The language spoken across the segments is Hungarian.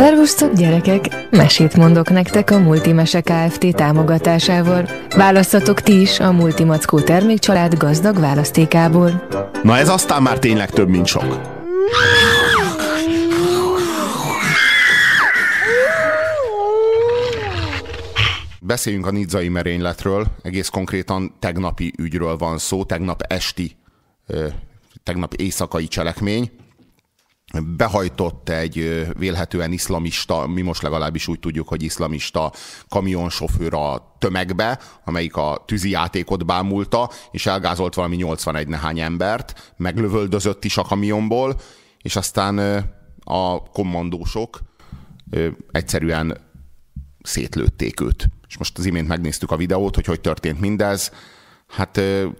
Szervusztok gyerekek! Mesét mondok nektek a Multimese Kft. támogatásával. Választatok ti is a Multimackó termékcsalád gazdag választékából. Na ez aztán már tényleg több, mint sok. Beszéljünk a nidzai merényletről, egész konkrétan tegnapi ügyről van szó, tegnap esti, tegnap éjszakai cselekmény behajtott egy vélhetően iszlamista, mi most legalábbis úgy tudjuk, hogy iszlamista kamionsofőr a tömegbe, amelyik a tűzi játékot bámulta, és elgázolt valami 81 nehány embert, meglövöldözött is a kamionból, és aztán a kommandósok egyszerűen szétlőtték őt. És most az imént megnéztük a videót, hogy hogy történt mindez. Hát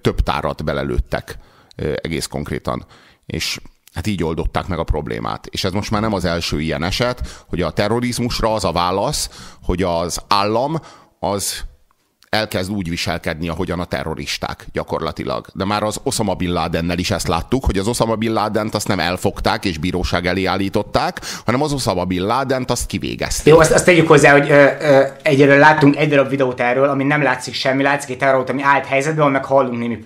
több tárat belelőttek egész konkrétan. És Hát így oldották meg a problémát. És ez most már nem az első ilyen eset, hogy a terrorizmusra az a válasz, hogy az állam az elkezd úgy viselkedni, ahogyan a terroristák gyakorlatilag. De már az Osama Bin Ladennel is ezt láttuk, hogy az Osama Bin Ladent azt nem elfogták és bíróság elé állították, hanem az Osama Bin Ladent azt kivégezték. Jó, azt, azt tegyük hozzá, hogy ö, egyre láttunk egy darab videót erről, ami nem látszik semmi, látszik egy terrorot, ami állt helyzetben, meg hallunk némi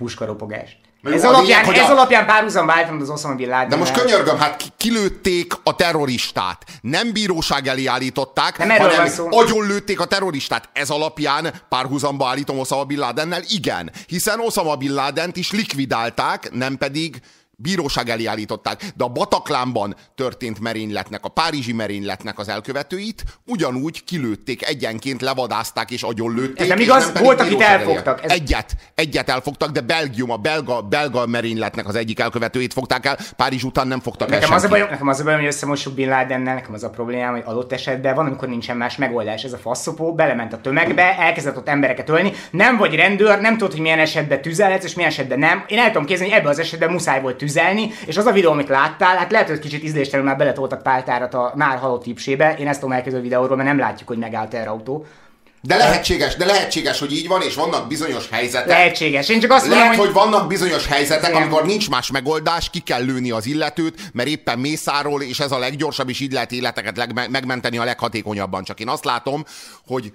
Ez alapján, ez a... alapján párhuzam váltam az Osama Bin Laden. De most könyörgöm, hát kilőtték a terroristát. Nem bíróság elé állították, nem hanem agyonlőtték a terroristát. Ez alapján párhuzamba állítom Osama Bin Ladennel? Igen. Hiszen Osama Bin Ladent is likvidálták, nem pedig bíróság elé állították, de a Bataklánban történt merényletnek, a párizsi merényletnek az elkövetőit ugyanúgy kilőtték, egyenként levadázták és agyonlőtték. Ez nem igaz, nem volt, akit elfogtak. Ez... Egyet, egyet elfogtak, de Belgium, a belga, belga merényletnek az egyik elkövetőit fogták el, Párizs után nem fogtak nekem el az a bajom, Nekem az a bajom, hogy összemossuk Bin Ladennel, nekem az a problémám, hogy adott esetben van, amikor nincsen más megoldás. Ez a faszopó belement a tömegbe, elkezdett ott embereket ölni, nem vagy rendőr, nem tudod, hogy milyen esetben tüzelhetsz, és milyen esetben nem. Én el tudom képzelni, hogy ebben az esetben muszáj volt tüzelni, és az a videó, amit láttál, hát lehet, hogy kicsit ízléstelenül már beletoltak páltárat a már halott tipsébe. Én ezt tudom elkezdeni a videóról, mert nem látjuk, hogy megállt erre autó. De lehetséges, de lehetséges, hogy így van, és vannak bizonyos helyzetek. Lehetséges. Én csak azt Lehet, mondom, hogy... hogy vannak bizonyos helyzetek, Igen. amikor nincs más megoldás, ki kell lőni az illetőt, mert éppen mészáról, és ez a leggyorsabb, és így lehet életeket megmenteni a leghatékonyabban. Csak én azt látom, hogy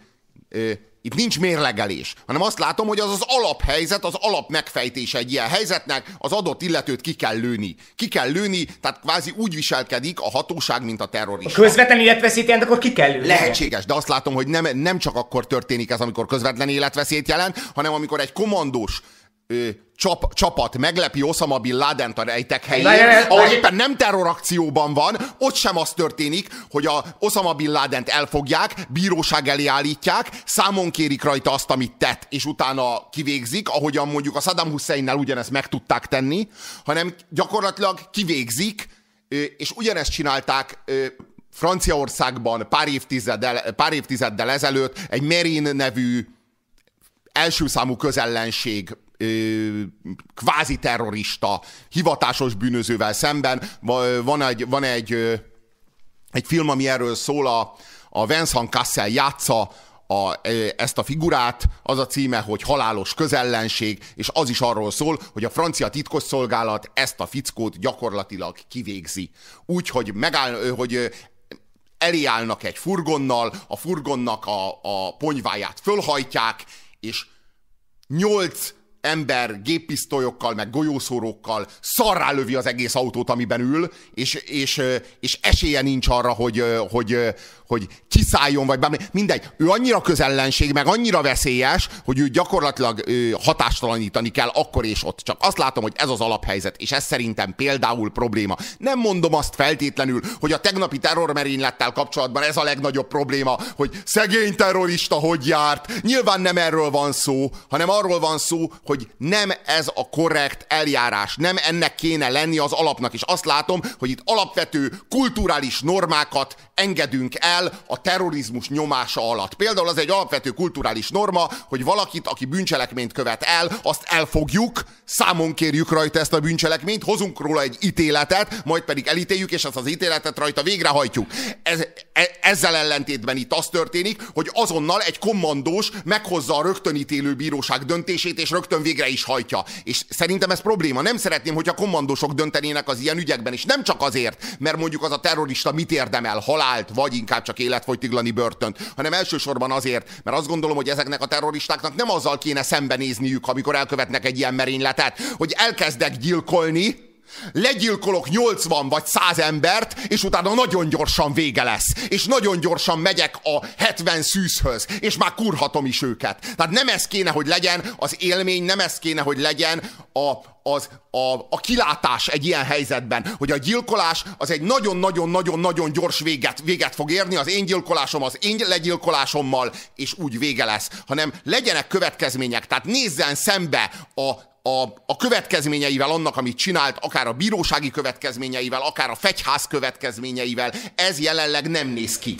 itt nincs mérlegelés, hanem azt látom, hogy az az alaphelyzet, az alap megfejtése egy ilyen helyzetnek, az adott illetőt ki kell lőni. Ki kell lőni, tehát kvázi úgy viselkedik a hatóság, mint a terrorista. A közvetlen életveszélyt jelent, akkor ki kell lőni. Lehetséges, de azt látom, hogy nem, nem csak akkor történik ez, amikor közvetlen életveszélyt jelent, hanem amikor egy kommandós ö, csap, csapat meglepi Osama Bin Laden a rejtek helyén, ahol éppen nem terrorakcióban van, ott sem az történik, hogy a Osama Bin Ladent elfogják, bíróság elé állítják, számon kérik rajta azt, amit tett, és utána kivégzik, ahogyan mondjuk a Saddam Husseinnel ugyanezt meg tudták tenni, hanem gyakorlatilag kivégzik, és ugyanezt csinálták Franciaországban pár évtizeddel, pár évtizeddel ezelőtt egy Merin nevű első számú közellenség kvázi terrorista, hivatásos bűnözővel szemben. Van egy, van egy, egy film, ami erről szól, a, a Vincent Cassel játsza a, ezt a figurát, az a címe, hogy halálos közellenség, és az is arról szól, hogy a francia titkosszolgálat ezt a fickót gyakorlatilag kivégzi. Úgy, hogy, megáll, hogy elé állnak egy furgonnal, a furgonnak a, a ponyváját fölhajtják, és nyolc ember géppisztolyokkal, meg golyószórókkal szarrá lövi az egész autót, amiben ül, és, és, és esélye nincs arra, hogy, hogy, hogy kiszálljon, vagy bármi. Mindegy, ő annyira közellenség, meg annyira veszélyes, hogy ő gyakorlatilag ő, hatástalanítani kell akkor és ott. Csak azt látom, hogy ez az alaphelyzet, és ez szerintem például probléma. Nem mondom azt feltétlenül, hogy a tegnapi terrormerénylettel kapcsolatban ez a legnagyobb probléma, hogy szegény terrorista hogy járt. Nyilván nem erről van szó, hanem arról van szó, hogy nem ez a korrekt eljárás, nem ennek kéne lenni az alapnak. És azt látom, hogy itt alapvető kulturális normákat engedünk el a terrorizmus nyomása alatt. Például az egy alapvető kulturális norma, hogy valakit, aki bűncselekményt követ el, azt elfogjuk, számon kérjük rajta ezt a bűncselekményt, hozunk róla egy ítéletet, majd pedig elítéljük, és ezt az ítéletet rajta végrehajtjuk. Ez, e, ezzel ellentétben itt az történik, hogy azonnal egy kommandós meghozza a rögtönítélő bíróság döntését, és rögtön végre is hajtja. És szerintem ez probléma. Nem szeretném, hogy a kommandósok döntenének az ilyen ügyekben, és nem csak azért, mert mondjuk az a terrorista mit érdemel, halált, vagy inkább csak életfogytiglani börtönt, hanem elsősorban azért, mert azt gondolom, hogy ezeknek a terroristáknak nem azzal kéne szembenézniük, amikor elkövetnek egy ilyen merényletet, hogy elkezdek gyilkolni, Legyilkolok 80 vagy 100 embert, és utána nagyon gyorsan vége lesz. És nagyon gyorsan megyek a 70 szűzhöz, és már kurhatom is őket. Tehát nem ez kéne, hogy legyen az élmény, nem ez kéne, hogy legyen a, az, a, a kilátás egy ilyen helyzetben, hogy a gyilkolás az egy nagyon-nagyon-nagyon-nagyon gyors véget, véget fog érni, az én gyilkolásom az én legyilkolásommal, és úgy vége lesz, hanem legyenek következmények, tehát nézzen szembe a a, a következményeivel annak, amit csinált, akár a bírósági következményeivel, akár a fegyház következményeivel, ez jelenleg nem néz ki.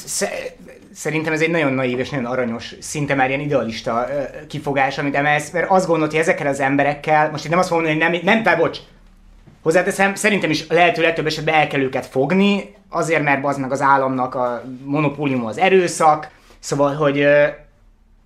Szerintem ez egy nagyon naív és nagyon aranyos, szinte már ilyen idealista kifogás, amit emelsz, mert azt gondolod, hogy ezekkel az emberekkel, most itt nem azt mondom, hogy nem, nem, te bocs, Hozzáteszem, szerintem is lehető legtöbb esetben el kell őket fogni, azért, mert az meg az államnak a monopólium az erőszak, szóval, hogy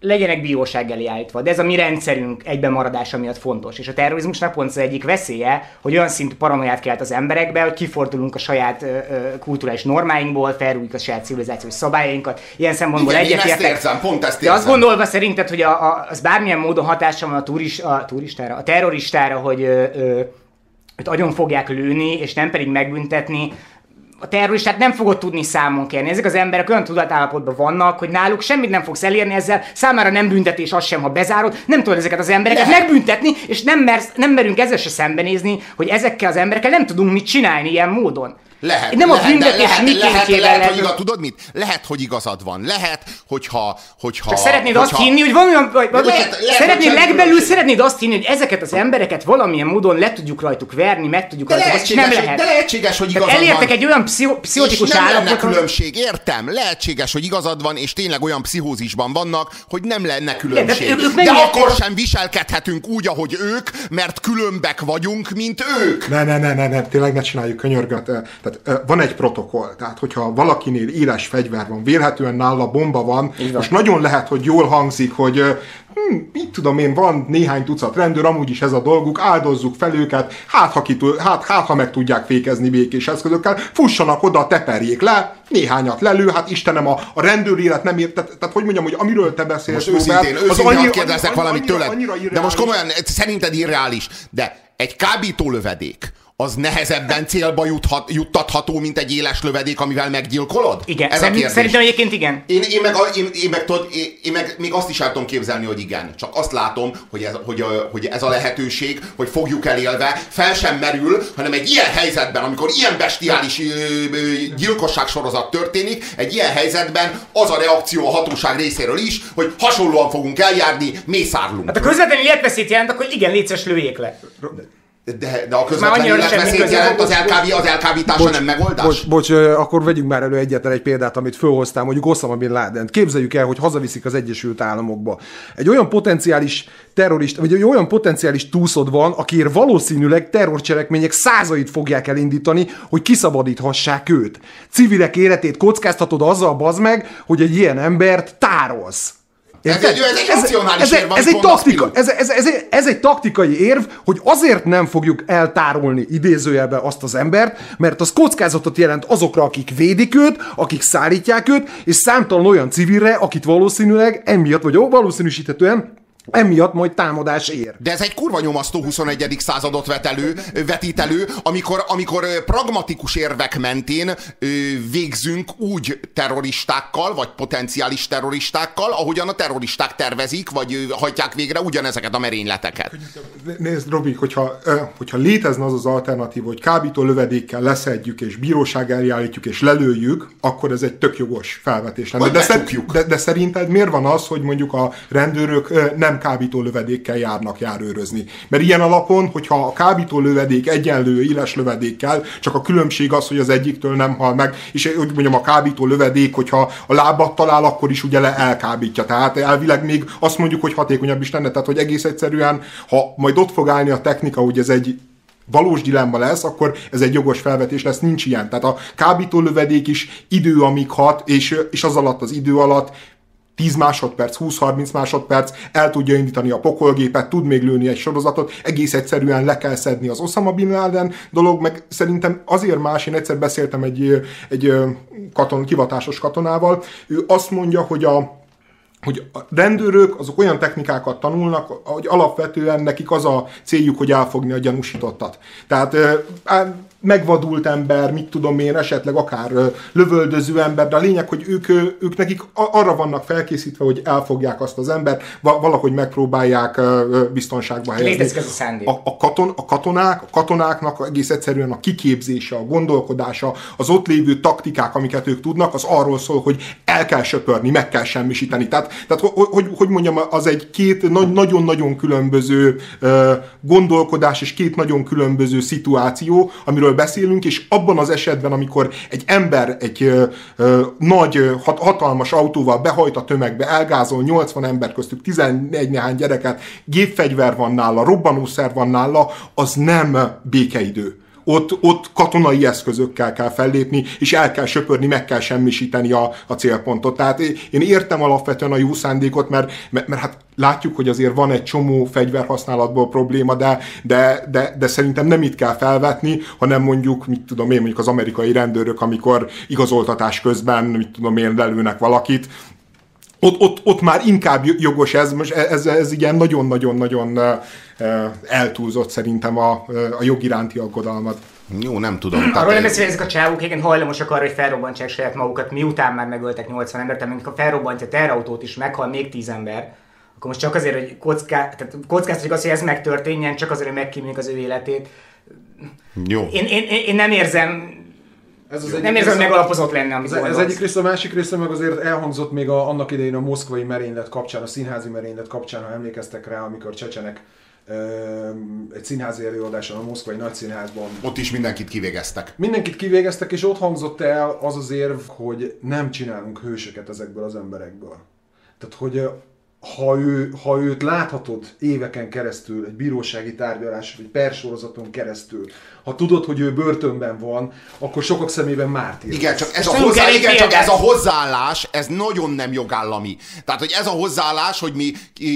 legyenek bíróság elé állítva. De ez a mi rendszerünk egyben maradása miatt fontos. És a terrorizmusnak pont az egyik veszélye, hogy olyan szintű paranoiát kelt az emberekbe, hogy kifordulunk a saját ö, ö, kulturális normáinkból, felrújjuk a saját civilizációs szabályainkat. Ilyen szempontból egyetértek. Érzem, pont ezt érzem. De azt gondolva szerinted, hogy a, a, az bármilyen módon hatása van a, turis, a turistára, a terroristára, hogy ö, ö, hogy agyon fogják lőni, és nem pedig megbüntetni, a terroristát nem fogod tudni számon kérni. Ezek az emberek olyan tudatállapotban vannak, hogy náluk semmit nem fogsz elérni ezzel, számára nem büntetés az sem, ha bezárod, nem tudod ezeket az embereket Lehet. megbüntetni, és nem, mersz, nem merünk ezzel se szembenézni, hogy ezekkel az emberekkel nem tudunk mit csinálni ilyen módon. Lehet. Nem lehet, a büntetés lehet, lehet, lehet, lehet, hogy igaz, tudod mit? Lehet, hogy igazad van. Lehet, hogyha... hogyha Csak szeretnéd hogyha, azt hinni, hogy van olyan... Vagy, vagy, lehet, lehet, szeretnéd legbelül, szeretnéd azt hinni, hogy ezeket az embereket valamilyen módon le tudjuk rajtuk verni, meg tudjuk de rajtuk, azt nem lehet. De lehetséges, hogy igazad elértek van. egy olyan pszichotikus állapotot. különbség, értem. Lehetséges, hogy igazad van, és tényleg olyan pszichózisban vannak, hogy nem lenne különbség. De, de, de akkor sem viselkedhetünk úgy, ahogy ők, mert különbek vagyunk, mint ők. Ne, ne, ne, ne, ne, tényleg ne csináljuk könyörgöt. Tehát van egy protokoll, tehát hogyha valakinél írás fegyver van, vélhetően nála bomba van, Igen. most nagyon lehet, hogy jól hangzik, hogy hm, mit tudom én, van néhány tucat rendőr, amúgy is ez a dolguk, áldozzuk fel őket, hát ha, ki, hát, hát, ha meg tudják fékezni békés eszközökkel, fussanak oda, teperjék le, néhányat lelő, hát Istenem, a, a rendőr élet nem ért, tehát, tehát hogy mondjam, hogy amiről te beszélsz, most Robert, őszintén az annyira, kérdezek valamit tőled, de most komolyan, szerinted irreális, de egy kábító lövedék, az nehezebben célba juthat, juttatható, mint egy éles lövedék, amivel meggyilkolod? Igen, Ez Szerint, szerintem egyébként igen. Én, én, meg, én, én, meg, tudod, én, én meg még azt is el tudom képzelni, hogy igen. Csak azt látom, hogy ez, hogy, hogy ez a lehetőség, hogy fogjuk elélve, fel sem merül, hanem egy ilyen helyzetben, amikor ilyen bestiális gyilkosság sorozat történik, egy ilyen helyzetben az a reakció a hatóság részéről is, hogy hasonlóan fogunk eljárni, mészárlunk. Hát a közvetlenül ilyet veszít jelent, akkor igen, létszes lőjék le. De, de a közvetlen életveszélyt jelent az, elkávi, az elkávítása bocs, nem megoldás? Bocs, bocs, akkor vegyünk már elő egyetlen egy példát, amit fölhoztam, mondjuk Osama Bin Laden. Képzeljük el, hogy hazaviszik az Egyesült Államokba. Egy olyan potenciális terrorist, vagy egy olyan potenciális túszod van, akiért valószínűleg terrorcselekmények százait fogják elindítani, hogy kiszabadíthassák őt. Civilek életét kockáztatod azzal, bazd meg, hogy egy ilyen embert tárolsz. Ez egy, ez egy racionális ez, érv, ez, egy taktika, ez, ez, ez, ez egy taktikai érv, hogy azért nem fogjuk eltárolni idézőjelbe azt az embert, mert az kockázatot jelent azokra, akik védik őt, akik szállítják őt, és számtalan olyan civilre, akit valószínűleg emiatt, vagy valószínűsíthetően emiatt majd támadás ér. De ez egy kurva nyomasztó 21. századot vet elő, vetít elő, amikor, amikor pragmatikus érvek mentén végzünk úgy terroristákkal, vagy potenciális terroristákkal, ahogyan a terroristák tervezik, vagy hajtják végre ugyanezeket a merényleteket. Nézd, Robi, hogyha, hogyha létezne az az alternatív, hogy kábító lövedékkel leszedjük, és bíróság eljárítjuk, és lelőjük, akkor ez egy tök jogos felvetés lenne. De, de, de szerinted miért van az, hogy mondjuk a rendőrök nem nem kábító lövedékkel járnak járőrözni. Mert ilyen alapon, hogyha a kábító lövedék egyenlő éles lövedékkel, csak a különbség az, hogy az egyiktől nem hal meg, és úgy mondjam, a kábító lövedék, hogyha a lábat talál, akkor is ugye le elkábítja. Tehát elvileg még azt mondjuk, hogy hatékonyabb is lenne, tehát hogy egész egyszerűen, ha majd ott fog állni a technika, hogy ez egy valós dilemma lesz, akkor ez egy jogos felvetés lesz, nincs ilyen. Tehát a kábító lövedék is idő, amíg hat, és, és az alatt az idő alatt 10 másodperc, 20-30 másodperc, el tudja indítani a pokolgépet, tud még lőni egy sorozatot, egész egyszerűen le kell szedni az Osama Bin Laden dolog, meg szerintem azért más, én egyszer beszéltem egy, egy katon, kivatásos katonával, ő azt mondja, hogy a, hogy a rendőrök azok olyan technikákat tanulnak, hogy alapvetően nekik az a céljuk, hogy elfogni a gyanúsítottat. Tehát megvadult ember, mit tudom én, esetleg akár lövöldöző ember, de a lényeg, hogy ők, ők nekik arra vannak felkészítve, hogy elfogják azt az embert, valahogy megpróbálják biztonságba helyezni. Ez a, a, a, katon, a katonák, a katonáknak egész egyszerűen a kiképzése, a gondolkodása, az ott lévő taktikák, amiket ők tudnak, az arról szól, hogy el kell söpörni, meg kell semmisíteni. Tehát, tehát hogy, hogy mondjam, az egy két nagyon-nagyon különböző gondolkodás és két nagyon különböző szituáció, amiről beszélünk, és abban az esetben, amikor egy ember egy ö, ö, nagy, hat, hatalmas autóval behajt a tömegbe, elgázol 80 ember köztük 11 néhány gyereket, gépfegyver van nála, robbanószer van nála, az nem békeidő ott, ott katonai eszközökkel kell fellépni, és el kell söpörni, meg kell semmisíteni a, a célpontot. Tehát én értem alapvetően a jó szándékot, mert, mert, mert hát látjuk, hogy azért van egy csomó fegyverhasználatból probléma, de, de, de, de szerintem nem itt kell felvetni, hanem mondjuk, mit tudom én, mondjuk az amerikai rendőrök, amikor igazoltatás közben, mit tudom én, lelőnek valakit, ott, ott, ott már inkább jogos ez, most ez, ez, ez igen nagyon-nagyon-nagyon eltúlzott szerintem a, a jog iránti aggodalmat. Jó, nem tudom. Arról nem beszélni, ezek a csávók igen hajlamosak arra, hogy felrobbantsák saját magukat, miután már megöltek 80 embert, tehát amikor felrobbantja terautót is, meghal még 10 ember, akkor most csak azért, hogy kocká, tehát kockáztatjuk azt, hogy ez megtörténjen, csak azért, hogy megkíméljük az ő életét. Jó. Én, én, én nem érzem ez az nem érzem, hogy megalapozott lenne, amit ez, ez egyik része, a másik része meg azért elhangzott még a, annak idején a moszkvai merénylet kapcsán, a színházi merénylet kapcsán, ha emlékeztek rá, amikor csecsenek egy színházi előadáson a moszkvai nagyszínházban. Ott is mindenkit kivégeztek. Mindenkit kivégeztek, és ott hangzott el az az érv, hogy nem csinálunk hősöket ezekből az emberekből. Tehát, hogy ha, ő, ha őt láthatod éveken keresztül, egy bírósági tárgyalás, vagy persorozaton keresztül, ha tudod, hogy ő börtönben van, akkor sokak szemében mártír. Igen, csak ez, a, hozzá, igen, csak ez a hozzáállás, ez nagyon nem jogállami. Tehát, hogy ez a hozzáállás, hogy mi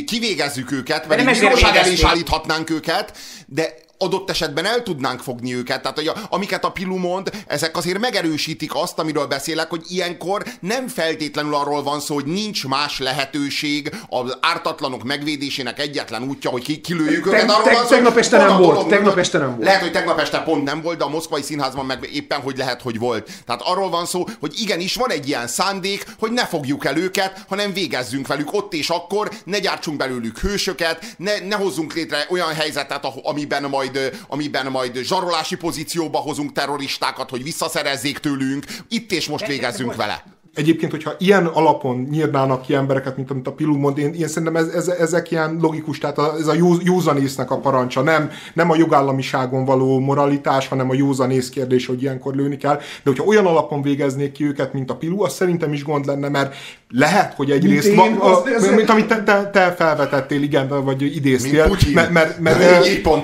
kivégezzük őket, mert bíróság elé is állíthatnánk őket, de adott esetben el tudnánk fogni őket. Tehát, hogy a, amiket a Pilu mond, ezek azért megerősítik azt, amiről beszélek, hogy ilyenkor nem feltétlenül arról van szó, hogy nincs más lehetőség az ártatlanok megvédésének egyetlen útja, hogy ki, kilőjük őket. Te, te, tegnap este nem volt. Tegnap este nem volt. Lehet, hogy tegnap este pont nem volt, de a moszkvai színházban meg éppen, hogy lehet, hogy volt. Tehát arról van szó, hogy igenis van egy ilyen szándék, hogy ne fogjuk el őket, hanem végezzünk velük ott és akkor, ne gyártsunk belőlük hősöket, ne, ne hozzunk létre olyan helyzetet, amiben majd majd, amiben majd zsarolási pozícióba hozunk terroristákat, hogy visszaszerezzék tőlünk. Itt és most végezzünk vele. Egyébként, hogyha ilyen alapon nyírnának ki embereket, mint amit a Pilu mond, én, én szerintem ez, ez, ezek ilyen logikus, tehát ez a jó, józanésznek a parancsa, nem, nem a jogállamiságon való moralitás, hanem a józanész kérdés, hogy ilyenkor lőni kell. De hogyha olyan alapon végeznék ki őket, mint a Pilu, az szerintem is gond lenne, mert lehet, hogy egyrészt, mint, én, az, a, mint amit te, te, te felvetettél, igen, vagy idéztél, mert, mert, mert,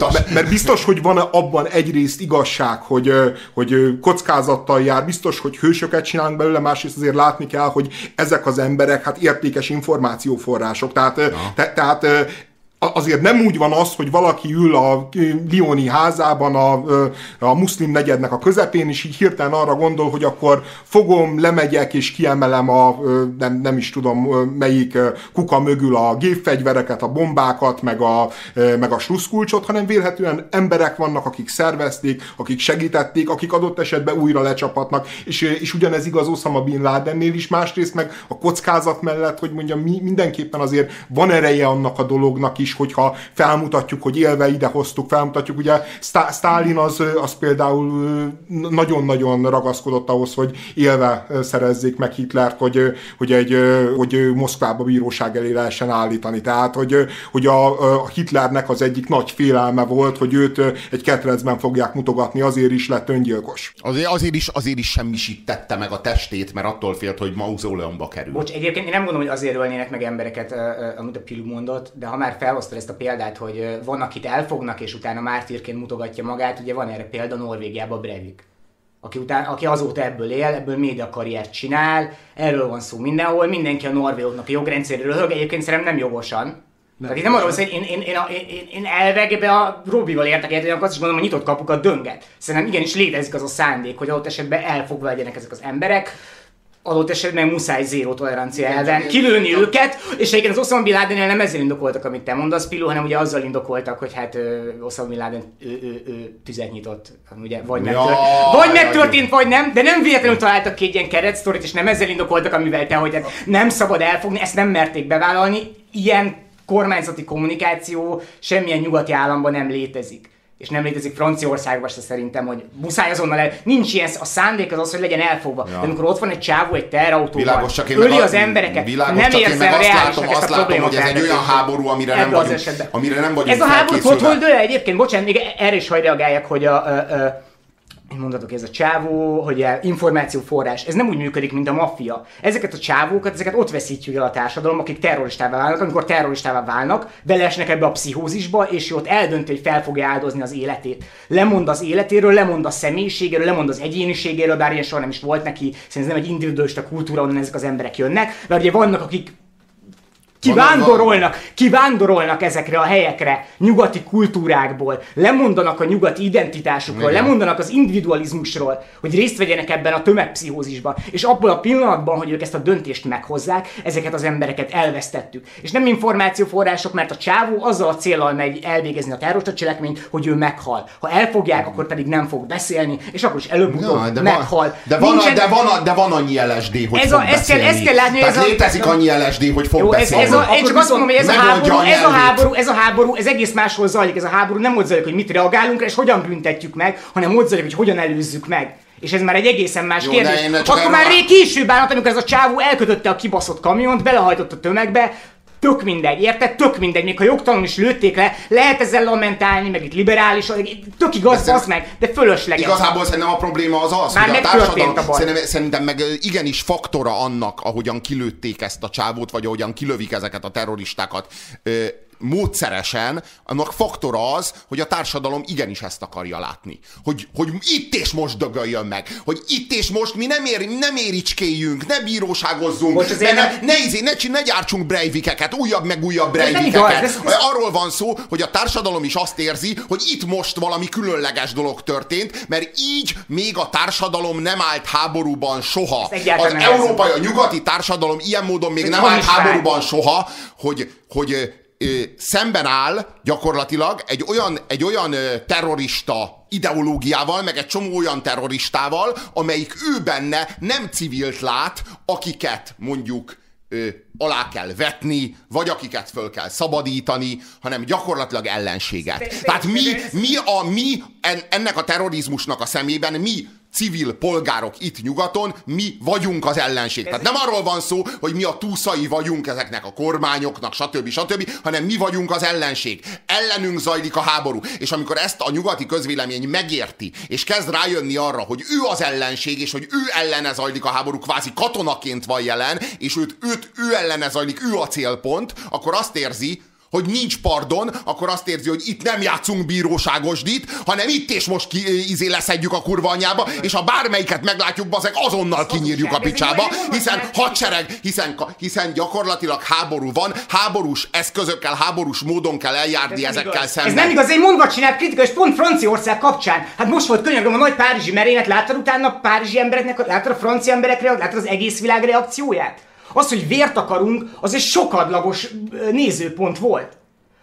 mert, mert biztos, hogy van abban egyrészt igazság, hogy, hogy kockázattal jár, biztos, hogy hősöket csinálunk belőle, másrészt azért látni kell, hogy ezek az emberek hát értékes információforrások. Tehát, te, tehát azért nem úgy van az, hogy valaki ül a Lioni házában a, a muszlim negyednek a közepén, és így hirtelen arra gondol, hogy akkor fogom, lemegyek, és kiemelem a nem, nem is tudom melyik kuka mögül a gépfegyvereket, a bombákat, meg a, meg a sluszkulcsot, hanem vélhetően emberek vannak, akik szervezték, akik segítették, akik adott esetben újra lecsapatnak, és, és ugyanez igaz Osama Bin Ladennél is, másrészt meg a kockázat mellett, hogy mondjam, mi, mindenképpen azért van ereje annak a dolognak is, hogyha felmutatjuk, hogy élve ide hoztuk, felmutatjuk, ugye Stalin az, az például nagyon-nagyon ragaszkodott ahhoz, hogy élve szerezzék meg Hitlert, hogy, hogy, egy, hogy Moszkvába bíróság elé lehessen állítani. Tehát, hogy, hogy a, a Hitlernek az egyik nagy félelme volt, hogy őt egy ketrecben fogják mutogatni, azért is lett öngyilkos. Azért, azért, is, azért is semmisítette meg a testét, mert attól félt, hogy mauzóleumba kerül. Bocs, egyébként én nem gondolom, hogy azért ölnének meg embereket, amit a Pilu mondott, de ha már felhoztad ezt a példát, hogy van, akit elfognak, és utána mártírként mutogatja magát, ugye van erre példa Norvégiában Breivik aki, után, aki azóta ebből él, ebből média karriert csinál, erről van szó mindenhol, mindenki a norvégoknak a jogrendszeréről röhög, egyébként szerintem nem jogosan. Nem, Tehát nem arról hogy én, én, én, én, én elvegbe a Robival értek egyet, hogy azt is gondolom, hogy nyitott kapukat dönget. Szerintem igenis létezik az a szándék, hogy adott esetben elfogva legyenek ezek az emberek, adott esetben muszáj zéró tolerancia elven kilőni őket, és egyébként az Osama Bin Ladennél nem ezzel indokoltak, amit te mondasz, Piló, hanem ugye azzal indokoltak, hogy hát Osama Bin Laden ő, ő, ő, tüzet nyitott, ugye, vagy, ja, megtört, vagy megtörtént, vagy nem, de nem véletlenül találtak ki egy ilyen keretsztorit, és nem ezzel indokoltak, amivel te, hogy hát nem szabad elfogni, ezt nem merték bevállalni, ilyen kormányzati kommunikáció semmilyen nyugati államban nem létezik és nem létezik Franciaországban se szerintem, hogy muszáj azonnal el. Nincs ilyen, a szándék az az, hogy legyen elfogva. Ja. De amikor ott van egy csávó egy terautóban, öli az embereket, világos, nem érzem reálisan ezt a problémát. hogy ez egy olyan háború, amire nem, vagyunk, amire nem vagyunk Ez a háború hogy egyébként, bocsánat, még erre is hagy reagáljak, hogy a, a, a mondatok, ez a csávó, hogy információforrás, ez nem úgy működik, mint a maffia. Ezeket a csávókat, ezeket ott veszítjük el a társadalom, akik terroristává válnak, amikor terroristává válnak, beleesnek ebbe a pszichózisba, és ott eldönti, hogy fel fogja áldozni az életét. Lemond az életéről, lemond a személyiségéről, lemond az egyéniségéről, bár ilyen soha nem is volt neki, szerintem nem egy individualista kultúra, onnan ezek az emberek jönnek, mert ugye vannak, akik Kivándorolnak, kivándorolnak ezekre a helyekre, nyugati kultúrákból, lemondanak a nyugati identitásukról, Igen. lemondanak az individualizmusról, hogy részt vegyenek ebben a tömegpszichózisban. És abból a pillanatban, hogy ők ezt a döntést meghozzák, ezeket az embereket elvesztettük. És nem információforrások, mert a csávó azzal a célral megy elvégezni a terrorista cselekményt, hogy ő meghal. Ha elfogják, akkor pedig nem fog beszélni, és akkor is előbb-utóbb de meghal. Van, de, van, Nincsen... de, van, de van annyi LSD, hogy ez fog a, ezt kell, ezt kell látni, Tehát ez létezik a... annyi LSD, hogy fog Jó, beszélni. Ez, ez a, én csak azt mondom, hogy ez a, háború, ez a háború, ez a háború, ez egész máshol zajlik. Ez a háború nem ott zajlik, hogy mit reagálunk és hogyan büntetjük meg, hanem ott zajlik, hogy hogyan előzzük meg. És ez már egy egészen más Jó, kérdés. Akkor már rég később állat, amikor ez a csávó elkötötte a kibaszott kamiont, belehajtott a tömegbe, tök mindegy, érted? Tök mindegy, még ha jogtalanul is lőtték le, lehet ezzel lamentálni, meg itt liberális, tök igaz, az meg, de fölösleges. Igazából szerintem a probléma az az, Már hogy a társadalom, a szerintem, szerintem meg igenis faktora annak, ahogyan kilőtték ezt a csávót, vagy ahogyan kilövik ezeket a terroristákat módszeresen, annak faktora az, hogy a társadalom igenis ezt akarja látni. Hogy, hogy itt és most dögöljön meg. Hogy itt és most mi nem, ér, nem éricskéljünk, ne bíróságozzunk, most ne, ne, ne, izé, ne, ne, ne gyártsunk brejvikeket, újabb meg újabb brejvikeket. Arról van szó, hogy a társadalom is azt érzi, hogy itt most valami különleges dolog történt, mert így még a társadalom nem állt háborúban soha. Az európai, a nyugati társadalom ilyen módon még nem állt háborúban soha, hogy, hogy szemben áll gyakorlatilag egy olyan, egy olyan terrorista ideológiával, meg egy csomó olyan terroristával, amelyik ő benne nem civilt lát, akiket mondjuk ö, alá kell vetni, vagy akiket föl kell szabadítani, hanem gyakorlatilag ellenséget. Tehát mi, mi, a, mi ennek a terrorizmusnak a szemében mi civil polgárok itt nyugaton, mi vagyunk az ellenség. Tehát nem arról van szó, hogy mi a túszai vagyunk ezeknek a kormányoknak, stb. stb., hanem mi vagyunk az ellenség. Ellenünk zajlik a háború. És amikor ezt a nyugati közvélemény megérti, és kezd rájönni arra, hogy ő az ellenség, és hogy ő ellene zajlik a háború, kvázi katonaként van jelen, és őt, őt ő ellene zajlik, ő a célpont, akkor azt érzi, hogy nincs pardon, akkor azt érzi, hogy itt nem játszunk bíróságosdit, hanem itt és most ki, izé leszedjük a kurva anyába, és ha bármelyiket meglátjuk, bazeg, azonnal kinyírjuk a picsába, hiszen hadsereg, hiszen, hiszen gyakorlatilag háború van, háborús eszközökkel, háborús módon kell eljárni ez ezekkel szemben. Ez nem igaz, én mondva csinált kritika, és pont Franciaország kapcsán. Hát most volt könyörgöm a nagy párizsi merénylet, láttad utána a párizsi embereknek, láttad a francia emberekre, láttad az egész világ reakcióját? Az, hogy vért akarunk, az egy sokadlagos nézőpont volt.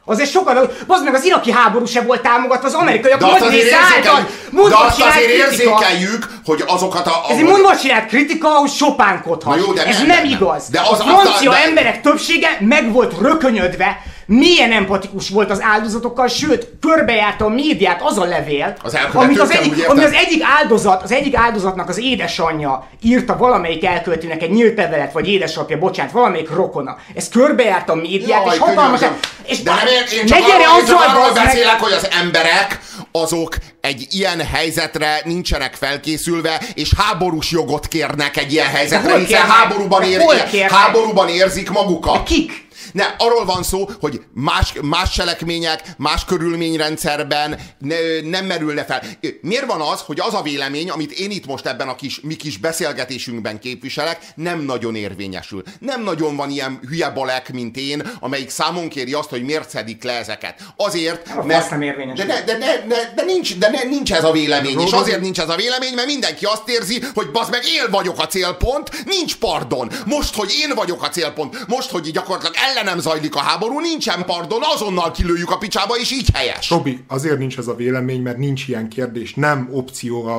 Az egy sokkal, az meg az iraki háború se volt támogatva, az amerikai de azt azért által, de azt azért érzékeljük, hogy azokat a... a ez egy mondva csinált kritika, hogy sopánkodhat. Jó, de ez nem, nem, nem igaz. De az, a francia de... emberek többsége meg volt rökönyödve, milyen empatikus volt az áldozatokkal, sőt, körbejárta a médiát az a levél, Az amit az egyik, ami az egyik áldozat, az egyik áldozatnak az édesanyja írta valamelyik elkövetőnek egy nyílt levelet, vagy édesapja, bocsánat, valamelyik rokona. Ez körbejárta a médiát, Jaj, és hatalmas... És De nem, én, ne csak gyere arról, azzal, arról beszélek, hogy az emberek azok egy ilyen helyzetre nincsenek felkészülve, és háborús jogot kérnek egy ilyen helyzetre, hiszen kérnek? háborúban, De ér, háborúban érzik magukat. Kik? Ne, arról van szó, hogy más, más cselekmények, más körülményrendszerben ne, nem merülne fel. Miért van az, hogy az a vélemény, amit én itt most ebben a kis, mi kis beszélgetésünkben képviselek, nem nagyon érvényesül. Nem nagyon van ilyen hülye balek, mint én, amelyik számon kéri azt, hogy miért szedik le ezeket. Azért, fasz nem érvényesül. De, ne, de, ne, ne, de, nincs, de ne, nincs ez a vélemény, és azért nincs ez a vélemény, mert mindenki azt érzi, hogy bazd meg, én vagyok a célpont, nincs pardon. Most, hogy én vagyok a célpont, most, hogy gyakorlatilag ellenem zajlik a háború, nincsen pardon, azonnal kilőjük a picsába, és így helyes. Robi, azért nincs ez a vélemény, mert nincs ilyen kérdés. Nem opció a,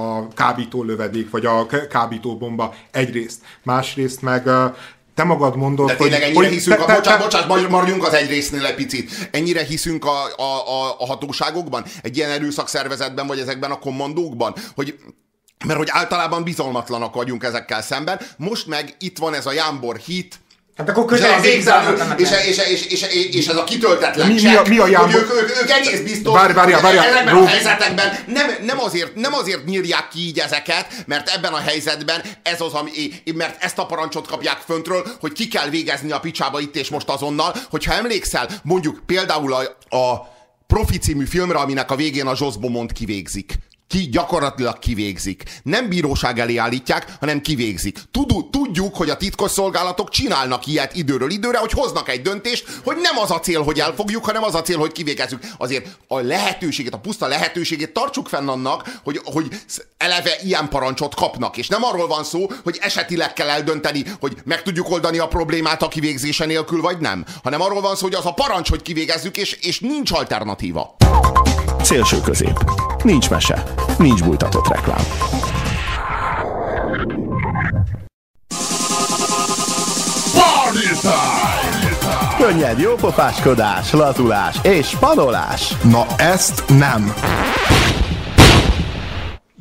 a kábító lövedék, vagy a k- kábítóbomba egyrészt. Másrészt meg te magad mondod, De tényleg ennyire hogy hiszünk, te- a, bocsánat, bocsánat, mar- maradjunk az egy résznél egy picit. Ennyire hiszünk a, a, a, a hatóságokban, egy ilyen erőszakszervezetben, vagy ezekben a kommandókban, hogy mert hogy általában bizalmatlanak vagyunk ezekkel szemben. Most meg itt van ez a Jámbor hit, Hát akkor végzelő, bizalmatlanak és, és, és, és, és, és ez a kitöltetlen Mi- mi a- mi a hogy ők, ők, ők egész biztos, Várj, várjál, hogy várjál, ezekben Robi. a helyzetekben nem, nem, azért, nem azért nyírják ki így ezeket, mert ebben a helyzetben ez az, ami, mert ezt a parancsot kapják föntről, hogy ki kell végezni a picsába itt és most azonnal, hogyha emlékszel, mondjuk például a, a Profi című filmre, aminek a végén a Jos Beaumont kivégzik. Ki, gyakorlatilag kivégzik. Nem bíróság elé állítják, hanem kivégzik. Tudu, tudjuk, hogy a titkos szolgálatok csinálnak ilyet időről időre, hogy hoznak egy döntést, hogy nem az a cél, hogy elfogjuk, hanem az a cél, hogy kivégezzük. Azért a lehetőséget, a puszta lehetőségét tartsuk fenn annak, hogy, hogy eleve ilyen parancsot kapnak. És nem arról van szó, hogy esetileg kell eldönteni, hogy meg tudjuk oldani a problémát a kivégzése nélkül, vagy nem. Hanem arról van szó, hogy az a parancs, hogy kivégezzük, és, és nincs alternatíva. Szélső közép. Nincs mese. Nincs bújtatott reklám. Könnyed jópofáskodás, lazulás és spanolás. Na ezt nem.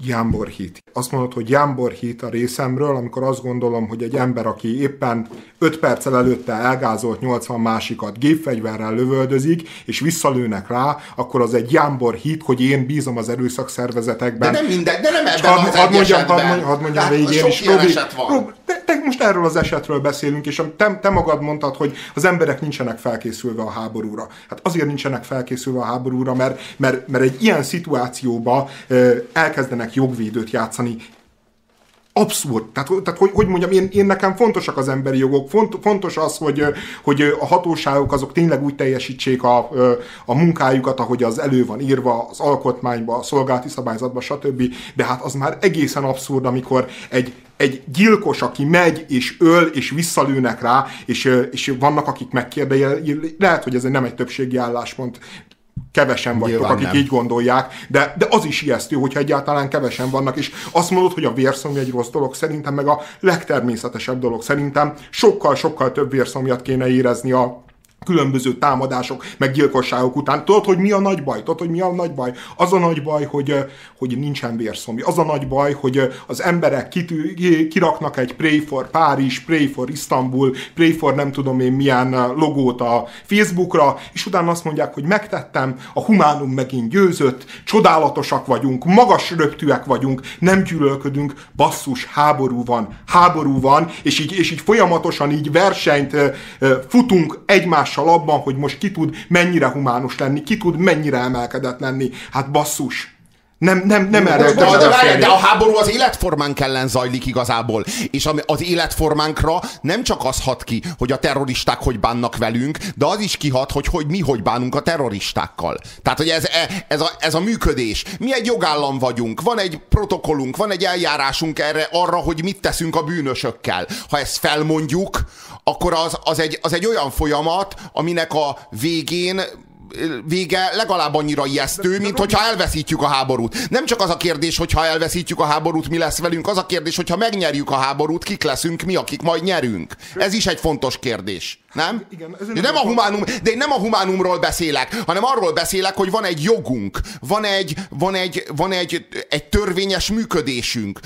Jámbor hit. Azt mondod, hogy Jámbor hit a részemről, amikor azt gondolom, hogy egy ember, aki éppen 5 perccel előtte elgázolt 80 másikat, gépfegyverrel lövöldözik, és visszalőnek rá, akkor az egy Jámbor hit, hogy én bízom az erőszakszervezetekben. De nem minden, de nem ebben Hadd hadd mondjam, hadd mondjam, hadd mondjam Tehát végén sok is. ilyen eset van. Robi, te, te most erről az esetről beszélünk, és te, te magad mondtad, hogy az emberek nincsenek felkészülve a háborúra. Hát azért nincsenek felkészülve a háborúra, mert, mert, mert egy ilyen szituációba elkezdenek jogvédőt játszani abszurd. Tehát, tehát hogy, hogy mondjam, én, én nekem fontosak az emberi jogok, font, fontos az, hogy, hogy a hatóságok azok tényleg úgy teljesítsék a, a munkájukat, ahogy az elő van írva, az alkotmányba, a szolgálati szabályzatba, stb. De hát az már egészen abszurd, amikor egy, egy gyilkos, aki megy és öl, és visszalőnek rá, és, és vannak, akik megkérdezik, lehet, hogy ez nem egy többségi álláspont, kevesen vagytok, Nyilván akik nem. így gondolják, de, de az is ijesztő, hogyha egyáltalán kevesen vannak, és azt mondod, hogy a vérszomja egy rossz dolog, szerintem meg a legtermészetesebb dolog. Szerintem sokkal-sokkal több vérszomjat kéne érezni a különböző támadások, meg gyilkosságok után. Tudod, hogy mi a nagy baj? Tudod, hogy mi a nagy baj? Az a nagy baj, hogy, hogy nincsen vérszomja. Az a nagy baj, hogy az emberek kitű, ki- kiraknak egy Pray for Párizs, Pray for Istanbul, Pray for nem tudom én milyen logót a Facebookra, és utána azt mondják, hogy megtettem, a humánum megint győzött, csodálatosak vagyunk, magas röptűek vagyunk, nem gyűlölködünk, basszus, háború van, háború van, és így, és így folyamatosan így versenyt ö, ö, egymással abban, hogy most ki tud mennyire humánus lenni, ki tud mennyire emelkedett lenni. Hát basszus, nem, nem, nem erről De, de, de, a háború az életformánk ellen zajlik igazából. És az életformánkra nem csak az hat ki, hogy a terroristák hogy bánnak velünk, de az is kihat, hogy, hogy mi hogy bánunk a terroristákkal. Tehát, hogy ez, e- ez, a, ez a működés. Mi egy jogállam vagyunk, van egy protokollunk, van egy eljárásunk erre, arra, hogy mit teszünk a bűnösökkel. Ha ezt felmondjuk, akkor az, az, egy, az egy olyan folyamat, aminek a végén vége legalább annyira ijesztő, mint hogyha elveszítjük a háborút. Nem csak az a kérdés, hogy ha elveszítjük a háborút, mi lesz velünk, az a kérdés, hogy ha megnyerjük a háborút, kik leszünk mi, akik majd nyerünk. Ez is egy fontos kérdés. Nem? Igen, de, nem a humánum, de én nem a humánumról beszélek, hanem arról beszélek, hogy van egy jogunk, van egy, van egy, van egy, egy törvényes működésünk.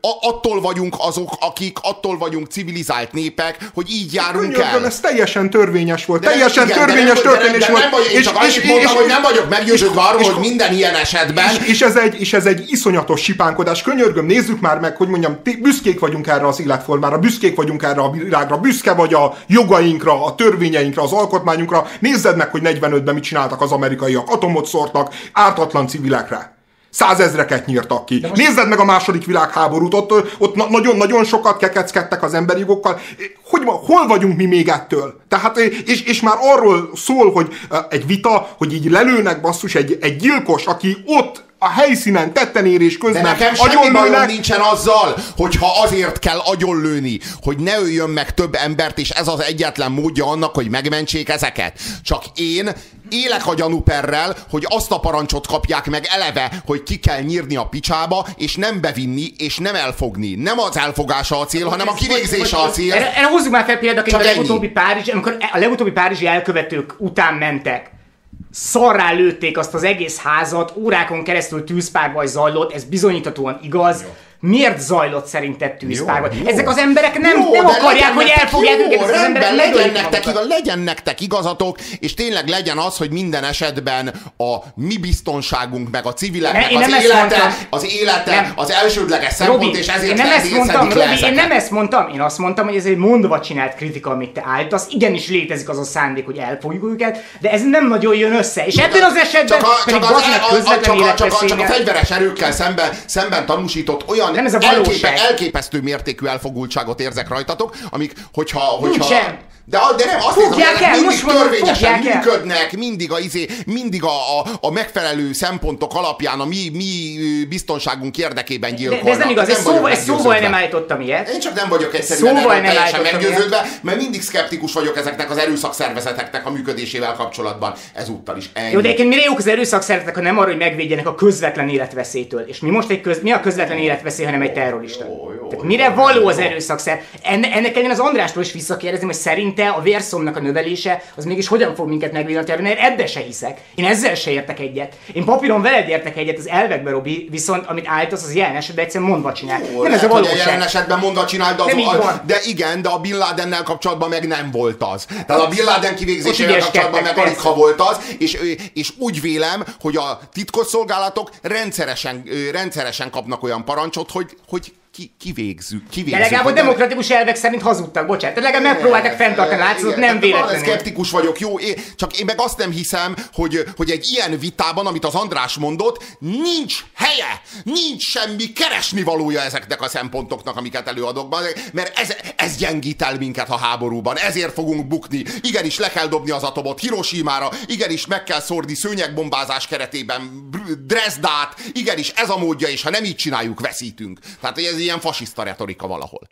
A, attól vagyunk azok, akik, attól vagyunk civilizált népek, hogy így járunk Könyörgöm, el. ez teljesen törvényes volt. De teljesen igen, törvényes de nem, történés volt. Nem én és, csak és, és, mondtam, és, hogy nem vagyok meggyőződve arról, és, hogy minden ilyen esetben. És, és, ez egy, és ez egy iszonyatos sipánkodás. Könyörgöm, nézzük már meg, hogy mondjam, büszkék vagyunk erre az életformára, büszkék vagyunk erre a világra, büszke vagy a jogaink jogainkra, a törvényeinkre, az alkotmányunkra. Nézzed meg, hogy 45-ben mit csináltak az amerikaiak. Atomot szórtak ártatlan civilekre. Százezreket nyírtak ki. most... Nézzed meg a második világháborút, ott, ott nagyon-nagyon sokat kekeckedtek az emberi jogokkal. Hogy, hol vagyunk mi még ettől? Tehát, és, és már arról szól, hogy egy vita, hogy így lelőnek basszus egy, egy gyilkos, aki ott a helyszínen tetten közben De nekem semmi bajom nincsen azzal, hogyha azért kell agyonlőni, hogy ne öljön meg több embert, és ez az egyetlen módja annak, hogy megmentsék ezeket. Csak én élek a gyanúperrel, hogy azt a parancsot kapják meg eleve, hogy ki kell nyírni a picsába, és nem bevinni, és nem elfogni. Nem az elfogása a cél, hanem a kivégzése a cél. Erre hozzuk már fel példaként a legutóbbi Párizs, amikor a legutóbbi párizsi elkövetők után mentek szarrá lőtték azt az egész házat, órákon keresztül tűzpárbaj zajlott, ez bizonyítatóan igaz. Jó miért zajlott szerinted tűzpárbaj? Ezek az emberek nem, jó, nem akarják, hogy elfogják jó, őket, ezek az emberek legyen nektek, igaz, legyen nektek igazatok, és tényleg legyen az, hogy minden esetben a mi biztonságunk, meg a civileknek ne, az, élete, az élete, nem. az elsődleges szempont, Robi, és ezért én nem ezt mondtam, Robi, én nem ezt mondtam, én azt mondtam, hogy ez egy mondva csinált kritika, amit te állítasz. Igenis létezik az a szándék, hogy elfogjuk őket, de ez nem nagyon jön össze. És ebben az esetben csak a, csak az, az, a, csak, a, csak, a, csak a fegyveres erőkkel szemben, szemben tanúsított olyan nem ez a valóság. elképesztő mértékű elfogultságot érzek rajtatok, amik, hogyha... hogyha Nincsen. De, de nem, azt nézem, hogy el, mindig törvényesen működnek, el. mindig, a, izé, mindig a, a, a megfelelő szempontok alapján a mi, mi biztonságunk érdekében gyilkolnak. De, de ez nem igaz, ez, szóval, ez szóval nem állítottam ilyet. Én csak nem vagyok egyszerűen szóval nem teljesen meggyőződve, ilyet. mert mindig szkeptikus vagyok ezeknek az erőszakszervezeteknek a működésével kapcsolatban. Ezúttal is. Ennyi. Jó, de egyébként mire jók az erőszakszervezetek, ha nem arra, hogy megvédjenek a közvetlen életveszélytől. És mi most egy köz, mi a közvetlen életveszély, hanem egy terrorista. Jó, jó, Tehát mire való az erőszakszer? Enne, ennek ellen az Andrástól is visszakérdezni, hogy szerint szerinte a vérszomnak a növelése az mégis hogyan fog minket megvédeni, mert ebbe se hiszek. Én ezzel se értek egyet. Én papíron veled értek egyet az elvekbe, Robi, viszont amit állítasz, az jelen esetben egyszerűen mondva csinál. Jó, nem ez a valóság. Jelen esetben mondva csinál, de, az, a, de igen, de a Bin Ladennel kapcsolatban meg nem volt az. Tehát a Bin Laden kivégzésével kapcsolatban meg alig ha volt az, és, és úgy vélem, hogy a titkosszolgálatok rendszeresen, rendszeresen kapnak olyan parancsot, hogy, hogy ki, kivégzük, kivégzük. De legalább a demokratikus elvek szerint hazudtak, bocsánat. De legalább megpróbáltak fenntartani látszott, nem véletlenül. Skeptikus vagyok, jó, én, csak én meg azt nem hiszem, hogy, hogy egy ilyen vitában, amit az András mondott, nincs helye, nincs semmi keresni valója ezeknek a szempontoknak, amiket előadok, mert ez, ez gyengít el minket a háborúban, ezért fogunk bukni. Igenis le kell dobni az atomot Hiroshima-ra, igenis meg kell szórni szőnyegbombázás keretében Dresdát, igenis ez a módja, és ha nem így csináljuk, veszítünk. Tehát ez ilyen fasiszta retorika valahol.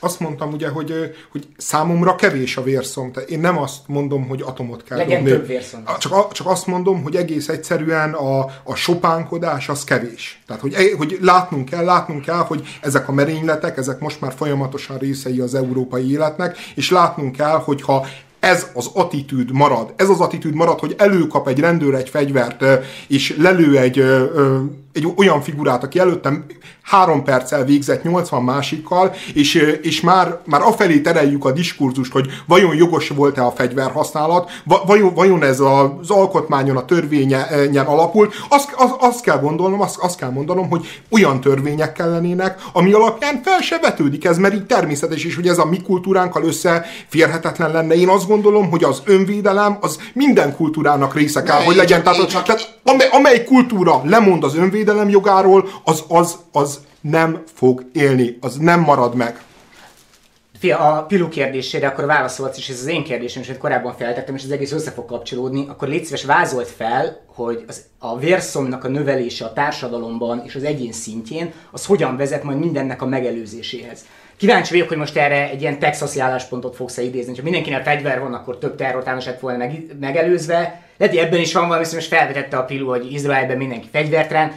Azt mondtam ugye, hogy, hogy számomra kevés a vérszom. Tehát én nem azt mondom, hogy atomot kell Legyen dobni. több vérszom. Csak, csak azt mondom, hogy egész egyszerűen a, a sopánkodás az kevés. Tehát, hogy, hogy látnunk kell, látnunk kell, hogy ezek a merényletek, ezek most már folyamatosan részei az európai életnek, és látnunk kell, hogyha ez az attitűd marad. Ez az attitűd marad, hogy előkap egy rendőr egy fegyvert, és lelő egy, egy olyan figurát, aki előttem három perccel végzett 80 másikkal, és, és már, már afelé tereljük a diskurzust, hogy vajon jogos volt-e a fegyverhasználat, vajon, vajon ez az alkotmányon, a törvényen alapult, azt, azt, azt kell gondolnom, azt, azt kell mondanom, hogy olyan törvények kellenének, ami alapján fel se vetődik ez, mert így természetes is, hogy ez a mi kultúránkkal összeférhetetlen lenne. Én azt gondolom, hogy az önvédelem az minden kultúrának része kell, ne, hogy legyen. Tehát, csak... tehát amely, amely kultúra lemond az önvédelem jogáról, az, az, az nem fog élni, az nem marad meg. Fia, a Pilu kérdésére akkor válaszolsz, és ez az én kérdésem, és amit korábban feltettem, és az egész össze fog kapcsolódni, akkor légy szíves vázolt fel, hogy az, a vérszomnak a növelése a társadalomban és az egyén szintjén, az hogyan vezet majd mindennek a megelőzéséhez. Kíváncsi vagyok, hogy most erre egy ilyen texasi álláspontot fogsz -e idézni. Ha mindenkinek fegyver van, akkor több terrortámadás volna meg, megelőzve. Lehet, ebben is van valami, most felvetette a Pilu, hogy Izraelben mindenki fegyvert rend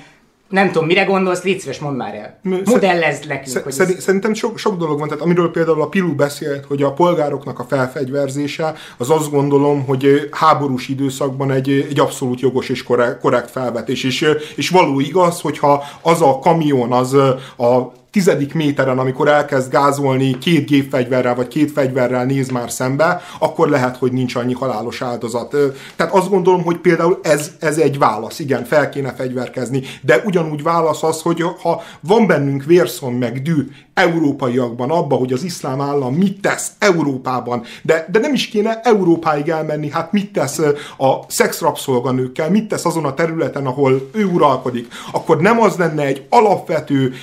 nem tudom, mire gondolsz, légy szíves, mondd már el. Modellezd nekünk. Hogy ez... Szerintem sok, sok dolog van, tehát amiről például a Pilu beszélt, hogy a polgároknak a felfegyverzése, az azt gondolom, hogy háborús időszakban egy, egy abszolút jogos és korrekt, korrekt felvetés. És, és való igaz, hogyha az a kamion, az a tizedik méteren, amikor elkezd gázolni két gépfegyverrel vagy két fegyverrel néz már szembe, akkor lehet, hogy nincs annyi halálos áldozat. Tehát azt gondolom, hogy például ez, ez egy válasz. Igen, fel kéne fegyverkezni, de ugyanúgy válasz az, hogy ha van bennünk vérszon meg dű európaiakban abba, hogy az iszlám állam mit tesz Európában, de, de nem is kéne Európáig elmenni, hát mit tesz a szexrabszolganőkkel, mit tesz azon a területen, ahol ő uralkodik, akkor nem az lenne egy alapvető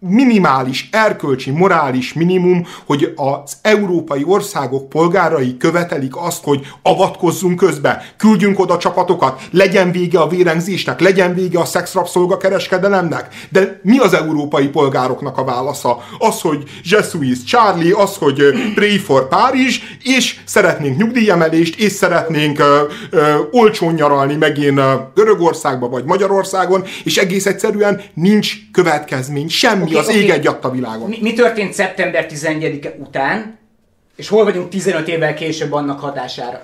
minimális erkölcsi, morális minimum, hogy az európai országok polgárai követelik azt, hogy avatkozzunk közbe, küldjünk oda csapatokat, legyen vége a vérengzésnek, legyen vége a szexrabszolgakereskedelemnek. De mi az európai polgároknak a válasza? Az, hogy Jesuit Charlie, az, hogy Pray for Párizs, és szeretnénk nyugdíjemelést, és szeretnénk ö, ö, olcsón nyaralni megint Görögországba vagy Magyarországon, és egész egyszerűen nincs következmény, semmi ami okay, az okay. ég egy a világon. Mi, mi történt szeptember 11-e után, és hol vagyunk 15 évvel később annak hatására?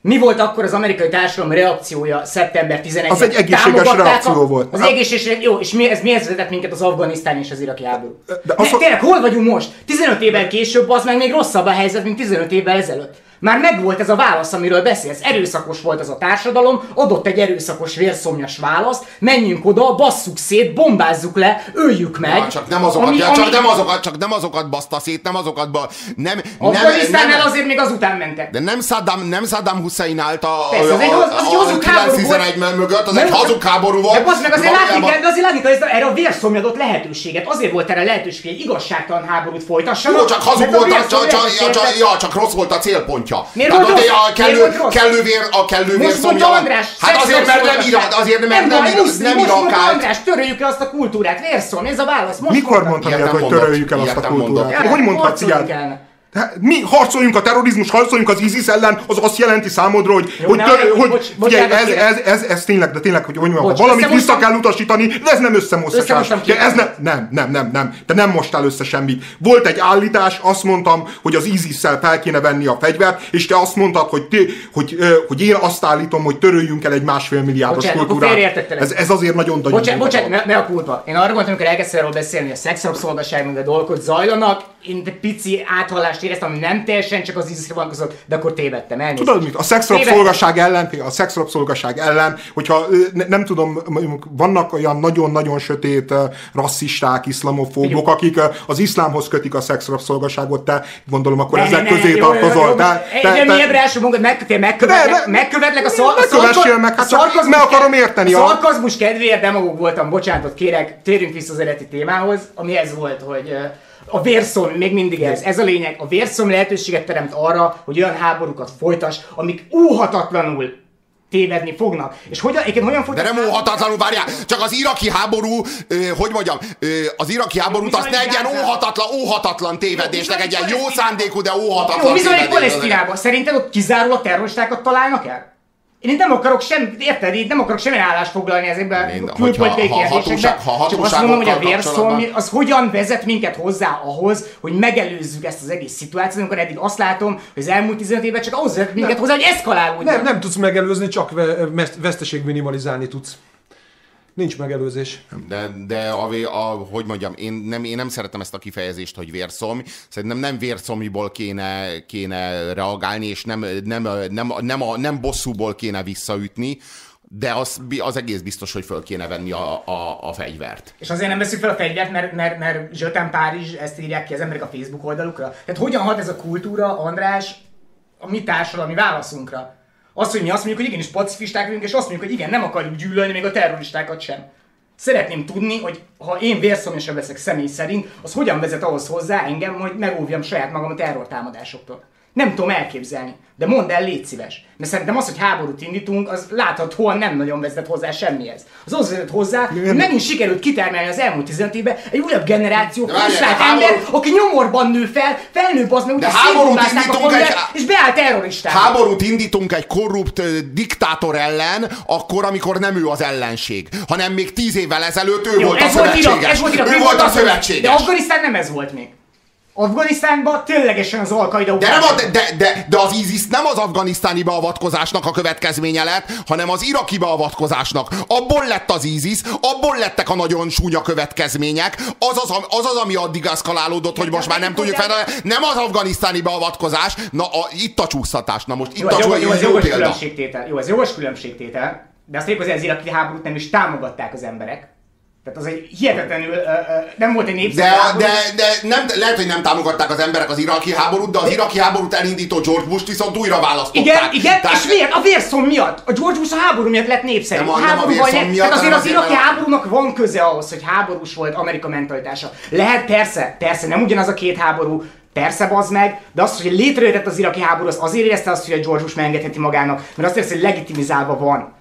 Mi volt akkor az amerikai társadalom reakciója szeptember 11 Az egy egészséges reakció a, volt. Az egészséges, jó, és mi, ez mihez vezetett minket az Afganisztán és az iraki háború? De az ne, tényleg, hol vagyunk most? 15 évvel később az meg még rosszabb a helyzet, mint 15 évvel ezelőtt. Már megvolt ez a válasz, amiről beszélsz. Erőszakos volt ez a társadalom, adott egy erőszakos vérszomjas választ, menjünk oda, basszuk szét, bombázzuk le, öljük meg. Ja, csak nem azokat, ami, ja, csak, ami... nem azokat, csak nem azokat baszta szét, nem azokat ba, nem, nem, nem, azért még azután mentek. De nem Saddam, nem Saddam Hussein állt a, Persze, a, az egy, az, az a, a 911 mögött, az egy hazug háború volt. De az meg azért látni kell, de azért látni kell, erre a vérszomj adott lehetőséget. Azért volt erre lehetőség, hogy egy igazságtalan háborút folytassanak. Jó, csak hazug volt, csak, csak, ja, csak rossz volt a célpontja pontja. Miért Tehát volt rossz? A kellő, Miért kellő vér, a kellő vér szomja. András, hát azért, mert nem irak, azért, mert nem, nem, nem irakált. András, töröljük el azt a kultúrát. Vérszom, ez a válasz. Most Mikor mondhatod, hogy töröljük el azt a kultúrát? Hogy mondhatsz Mi harcoljunk a terrorizmus, harcoljunk az ISIS ellen, az azt jelenti számodra, hogy, Jó, hogy, tör, hogy bocs, figyelj, ez, ez, ez, ez, tényleg, de tényleg, hogy mondjam, bocs, ha valamit vissza kell utasítani, de ez nem összemosztás. De ez nem, nem, nem, nem, nem, te nem mostál össze semmit. Volt egy állítás, azt mondtam, hogy az ISIS-szel fel kéne venni a fegyvert, és te azt mondtad, hogy, te, hogy, hogy én azt állítom, hogy töröljünk el egy másfél milliárdos bocsánat, kultúrát. Ez, ez azért nagyon nagyon. Bocsánat, bocsánat, ne, ne a kulpa. Én arra gondoltam, amikor elkezdtem erről beszélni, a szexrabszolgaság, meg a dolgok zajlanak, én pici áthallást éreztem, ami nem teljesen csak az ISIS-re vonatkozott, de akkor tévedtem. Elnézést. Tudod mit? A szexrabszolgaság ellen, a szexrabszolgaság ellen, hogyha ne, nem tudom, vannak olyan nagyon-nagyon sötét rasszisták, iszlamofóbok, akik az iszlámhoz kötik a szexrabszolgaságot, te gondolom akkor ne, ezek ne, közé ne, tartozol. Te, te, te, te, első meg, megkövetlek, megkövetlek a, szorkaz, meg, hát meg akarom érteni. A szarkazmus kedvéért demagóg voltam, bocsánatot kérek, térjünk vissza az eredeti témához, ami ez volt, hogy a vérszom, még mindig ez, ez a lényeg, a vérszom lehetőséget teremt arra, hogy olyan háborúkat folytas, amik óhatatlanul tévedni fognak. És hogyan, egyébként hogyan fog... De nem óhatatlanul, várjál, csak az iraki háború, ö, hogy mondjam, ö, az iraki háborút azt ne egy ilyen óhatatlan, óhatatlan tévedésnek, egy ilyen jó szándékú, de óhatatlan Jó, bizony Palesztinában. Szerinted ott kizárólag terroristákat találnak el? Én nem akarok sem, érted, én nem akarok semmilyen állást foglalni ezekben a külpolitikai kérdésekben. Csak azt mondom, hogy a vérszolmi, az hogyan vezet minket hozzá ahhoz, hogy megelőzzük ezt az egész szituációt, amikor eddig azt látom, hogy az elmúlt 15 évben csak ahhoz vezet minket hozzá, hogy eszkalálódjon. Nem, nem tudsz megelőzni, csak veszteség minimalizálni tudsz. Nincs megelőzés. De, de a, a, hogy mondjam, én nem, én nem szeretem ezt a kifejezést, hogy vérszom. Szerintem nem vérszomiból kéne, kéne reagálni, és nem, nem, nem, nem, a, nem bosszúból kéne visszaütni, de az, az egész biztos, hogy föl kéne venni a, a, a fegyvert. És azért nem veszük fel a fegyvert, mert, mert, mert Zsöten Párizs, ezt írják ki az emberek a Facebook oldalukra. Tehát hogyan hat ez a kultúra, András, a mi társadalmi válaszunkra? Az, hogy mi azt mondjuk, hogy igenis pacifisták vagyunk, és azt mondjuk, hogy igen, nem akarjuk gyűlölni még a terroristákat sem. Szeretném tudni, hogy ha én vérszomjasabb leszek személy szerint, az hogyan vezet ahhoz hozzá engem, hogy megóvjam saját magam a terrortámadásoktól. Nem tudom elképzelni, de mondd el, légy szíves. Mert szerintem az, hogy háborút indítunk, az láthatóan nem nagyon vezet hozzá semmihez. Az az vezet hozzá, hogy megint sikerült kitermelni az elmúlt 15 évben egy újabb generáció, frusztrált de háború- ember, aki nyomorban nő fel, felnő bazd meg, háborút a indítunk földet, egy- és beáll terroristák. Háborút indítunk egy korrupt ö, diktátor ellen, akkor, amikor nem ő az ellenség, hanem még tíz évvel ezelőtt ő Jó, volt a ez volt Irak, szövetséges. ez volt Irak, ő volt a az, szövetséges. De Afganisztán nem ez volt még. Afganisztánban ténylegesen az Al-Qaida De, nem a, de, de, de, de az ISIS nem az afganisztáni beavatkozásnak a következménye lett, hanem az iraki beavatkozásnak. Abból lett az ISIS, abból lettek a nagyon súnya következmények. Az az, az, az ami addig eszkalálódott, hogy most már nem tudjuk fel. Nem az afganisztáni beavatkozás. Na, a, itt a csúsztatás. Na most itt Jó, a jogos, jó, ez jó jogos különbségtétel. Jó, ez jogos különbségtétel. De azt tegyük, hogy az iraki háborút nem is támogatták az emberek. Tehát az egy hihetetlenül, nem volt egy népszerű De, háború. de, de nem, lehet, hogy nem támogatták az emberek az iraki háborút, de az iraki háborút elindító George Bush-t viszont újra választották. Igen, igen, Tehát- és miért? A vérszom miatt. A George Bush a háború miatt lett népszerű. Nem a- nem a vérszom lett- miatt, Tehát azért az iraki mert háborúnak van köze ahhoz, hogy háborús volt Amerika mentalitása. Lehet, persze, persze, nem ugyanaz a két háború, Persze, bazd meg, de az, hogy létrejöhetett az iraki háború, az azért érezte azt, hogy a George Bush megengedheti magának, mert azt érzi, hogy legitimizálva van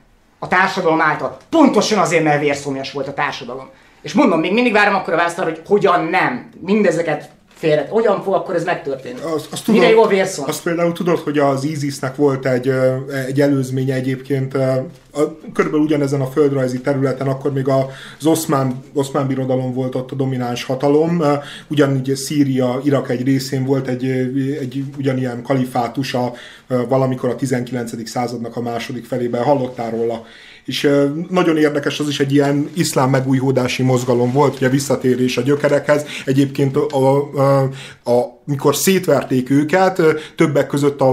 a társadalom által. Pontosan azért, mert vérszomjas volt a társadalom. És mondom, még mindig várom akkor a választ arra, hogy hogyan nem. Mindezeket félre. Hogyan fog akkor ez megtörténni? Azt, azt Mire tudod, jó a vérszom? Azt például tudod, hogy az ISIS-nek volt egy, egy előzménye egyébként, a, körülbelül ugyanezen a földrajzi területen, akkor még az oszmán, oszmán birodalom volt ott a domináns hatalom, ugyanígy Szíria, Irak egy részén volt egy, egy ugyanilyen kalifátusa valamikor a 19. századnak a második felében, hallottál róla. És nagyon érdekes, az is egy ilyen iszlám megújhódási mozgalom volt, ugye visszatérés a gyökerekhez. Egyébként a, a, a, mikor szétverték őket, többek között a,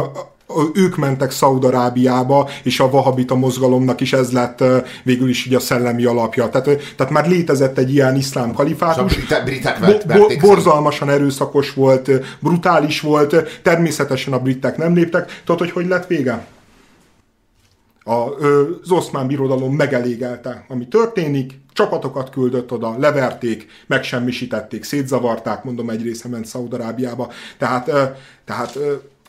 a ők mentek Szaudarábiába, és a vahabita mozgalomnak is ez lett végül is így a szellemi alapja. Tehát, tehát már létezett egy ilyen iszlám És a kalifátus. britek, Bo- vert, bo- verték borzalmasan erőszakos volt, brutális volt, természetesen a britek nem léptek. Tudod, hogy hogy lett vége? A, az oszmán birodalom megelégelte, ami történik, csapatokat küldött oda, leverték, megsemmisítették, szétzavarták, mondom, egy része ment Szaudarábiába. Tehát, tehát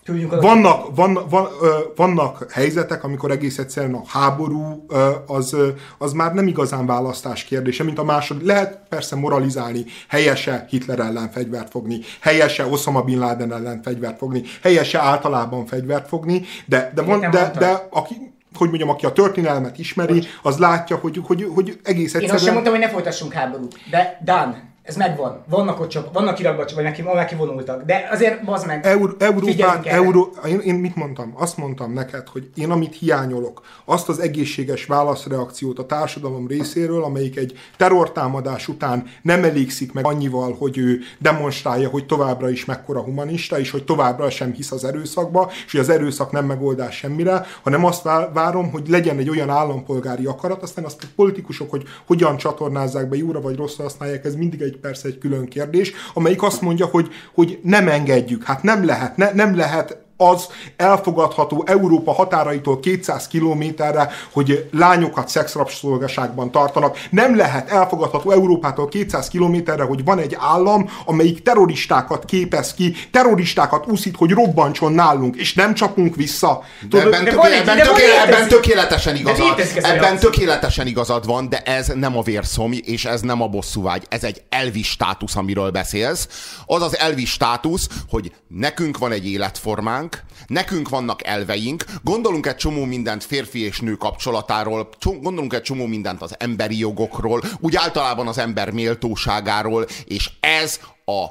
oda. vannak, van, ö, vannak helyzetek, amikor egész egyszerűen a háború ö, az, ö, az már nem igazán választás kérdése, mint a második. Lehet persze moralizálni, helyese Hitler ellen fegyvert fogni, helyese Osama Bin Laden ellen fegyvert fogni, helyese általában fegyvert fogni, de, de, van, de, mondtad. de aki, hogy mondjam, aki a történelmet ismeri, az látja, hogy, hogy, hogy egész Én azt sem egyszerűen... mondtam, hogy ne folytassunk háborút. De Dan, ez megvan. Vannak ott csak, vannak Irakban, vagy neki, neki vonultak. De azért bazd meg. Eur, Európán. Euró, én, én mit mondtam? Azt mondtam neked, hogy én amit hiányolok, azt az egészséges válaszreakciót a társadalom részéről, amelyik egy terrortámadás után nem elégszik meg annyival, hogy ő demonstrálja, hogy továbbra is mekkora humanista, és hogy továbbra sem hisz az erőszakba, és hogy az erőszak nem megoldás semmire, hanem azt vá- várom, hogy legyen egy olyan állampolgári akarat, aztán azt a politikusok, hogy hogyan csatornázzák be, jóra vagy rosszra használják, ez mindig egy persze egy külön kérdés, amelyik azt mondja, hogy, hogy nem engedjük, hát nem lehet, ne, nem lehet az elfogadható Európa határaitól 200 kilométerre, hogy lányokat szexrabszolgaságban tartanak. Nem lehet elfogadható Európától 200 kilométerre, hogy van egy állam, amelyik terroristákat képez ki, terroristákat úszít, hogy robbantson nálunk, és nem csapunk vissza. De ebben, de töké, van egy- ebben, de ebben tökéletesen igazad, ebben tökéletesen igazad van, de ez nem a vérszomj, és ez nem a bosszúvágy. Ez egy elvi státusz, amiről beszélsz. Az az elvi státusz, hogy nekünk van egy életformánk, nekünk vannak elveink, gondolunk egy csomó mindent férfi és nő kapcsolatáról, cso- gondolunk egy csomó mindent az emberi jogokról, úgy általában az ember méltóságáról, és ez a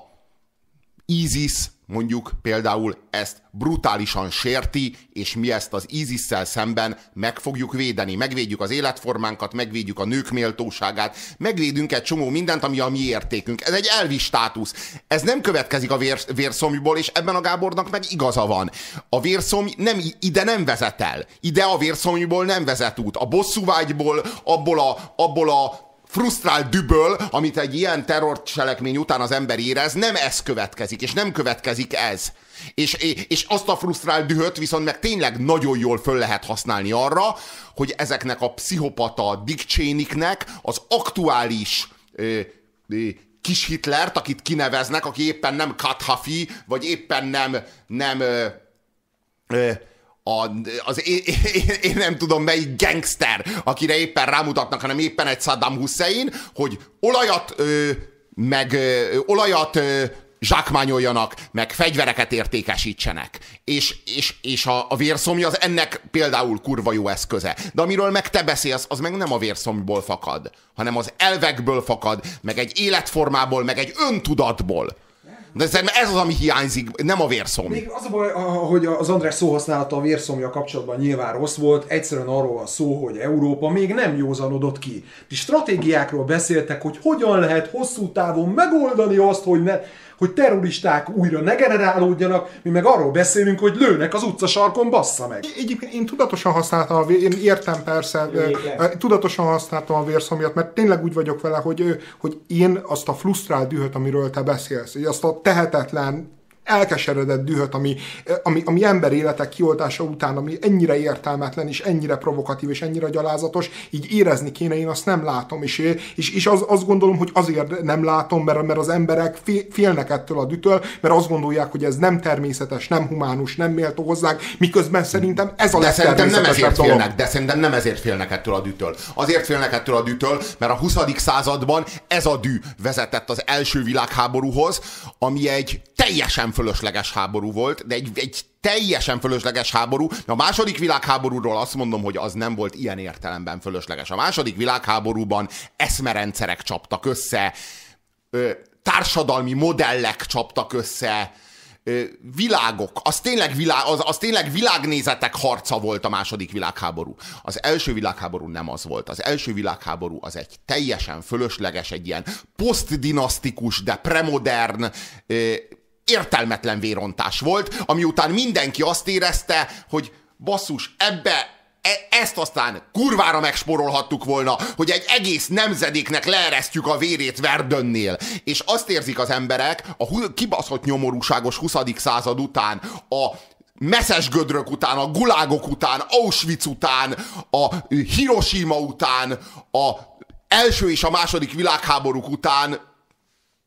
ISIS mondjuk például ezt brutálisan sérti, és mi ezt az ISIS-szel szemben meg fogjuk védeni. Megvédjük az életformánkat, megvédjük a nők méltóságát, megvédünk egy csomó mindent, ami a mi értékünk. Ez egy elvi státusz. Ez nem következik a vér, vérszomjból, és ebben a Gábornak meg igaza van. A vérszomj nem, ide nem vezet el. Ide a vérszomjból nem vezet út. A bosszúvágyból, abból a, abból a frusztrált düböl, amit egy ilyen terrorcselekmény után az ember érez, nem ez következik, és nem következik ez. És, és azt a frusztrált dühöt viszont meg tényleg nagyon jól föl lehet használni arra, hogy ezeknek a pszichopata Dick az aktuális ö, ö, kis Hitlert, akit kineveznek, aki éppen nem Kadhafi, vagy éppen nem, nem ö, ö, a, az én, én, én nem tudom melyik gangster, akire éppen rámutatnak, hanem éppen egy Saddam Hussein, hogy olajat ö, meg ö, olajat ö, zsákmányoljanak, meg fegyvereket értékesítsenek. És, és, és a, a vérszomja az ennek például kurva jó eszköze. De amiről meg te beszélsz, az meg nem a vérszomból fakad, hanem az elvekből fakad, meg egy életformából, meg egy öntudatból. De ez, az, ami hiányzik, nem a vérszom. Még az a baj, hogy az András szóhasználata a vérszomja kapcsolatban nyilván rossz volt, egyszerűen arról van szó, hogy Európa még nem józanodott ki. Ti stratégiákról beszéltek, hogy hogyan lehet hosszú távon megoldani azt, hogy ne, hogy terroristák újra ne generálódjanak, mi meg arról beszélünk, hogy lőnek az utcasarkon, bassza meg. Egyébként én tudatosan használtam a vér, én értem persze, Igen. tudatosan használtam a vérszomjat, mert tényleg úgy vagyok vele, hogy, hogy én azt a frusztrált dühöt, amiről te beszélsz, hogy azt a tehetetlen elkeseredett dühöt, ami, ami, ami ember életek kioltása után, ami ennyire értelmetlen, és ennyire provokatív, és ennyire gyalázatos, így érezni kéne, én azt nem látom, és, és, és az, azt gondolom, hogy azért nem látom, mert, mert az emberek félnek ettől a dütől, mert azt gondolják, hogy ez nem természetes, nem humánus, nem méltó hozzánk, miközben szerintem ez a de szerintem nem ezért dolog. félnek, De szerintem nem ezért félnek ettől a dütől. Azért félnek ettől a dütől, mert a 20. században ez a dű vezetett az első világháborúhoz, ami egy teljesen fölösleges háború volt, de egy, egy teljesen fölösleges háború. A második világháborúról azt mondom, hogy az nem volt ilyen értelemben fölösleges. A második világháborúban eszmerendszerek csaptak össze, társadalmi modellek csaptak össze, világok, az tényleg, világ, az, az tényleg világnézetek harca volt a második világháború. Az első világháború nem az volt. Az első világháború az egy teljesen fölösleges, egy ilyen posztdinasztikus, de premodern, értelmetlen vérontás volt, ami után mindenki azt érezte, hogy basszus, ebbe e, ezt aztán kurvára megsporolhattuk volna, hogy egy egész nemzedéknek leeresztjük a vérét Verdönnél. És azt érzik az emberek a kibaszott nyomorúságos 20. század után, a messzes gödrök után, a gulágok után, Auschwitz után, a Hiroshima után, a első és a második világháborúk után,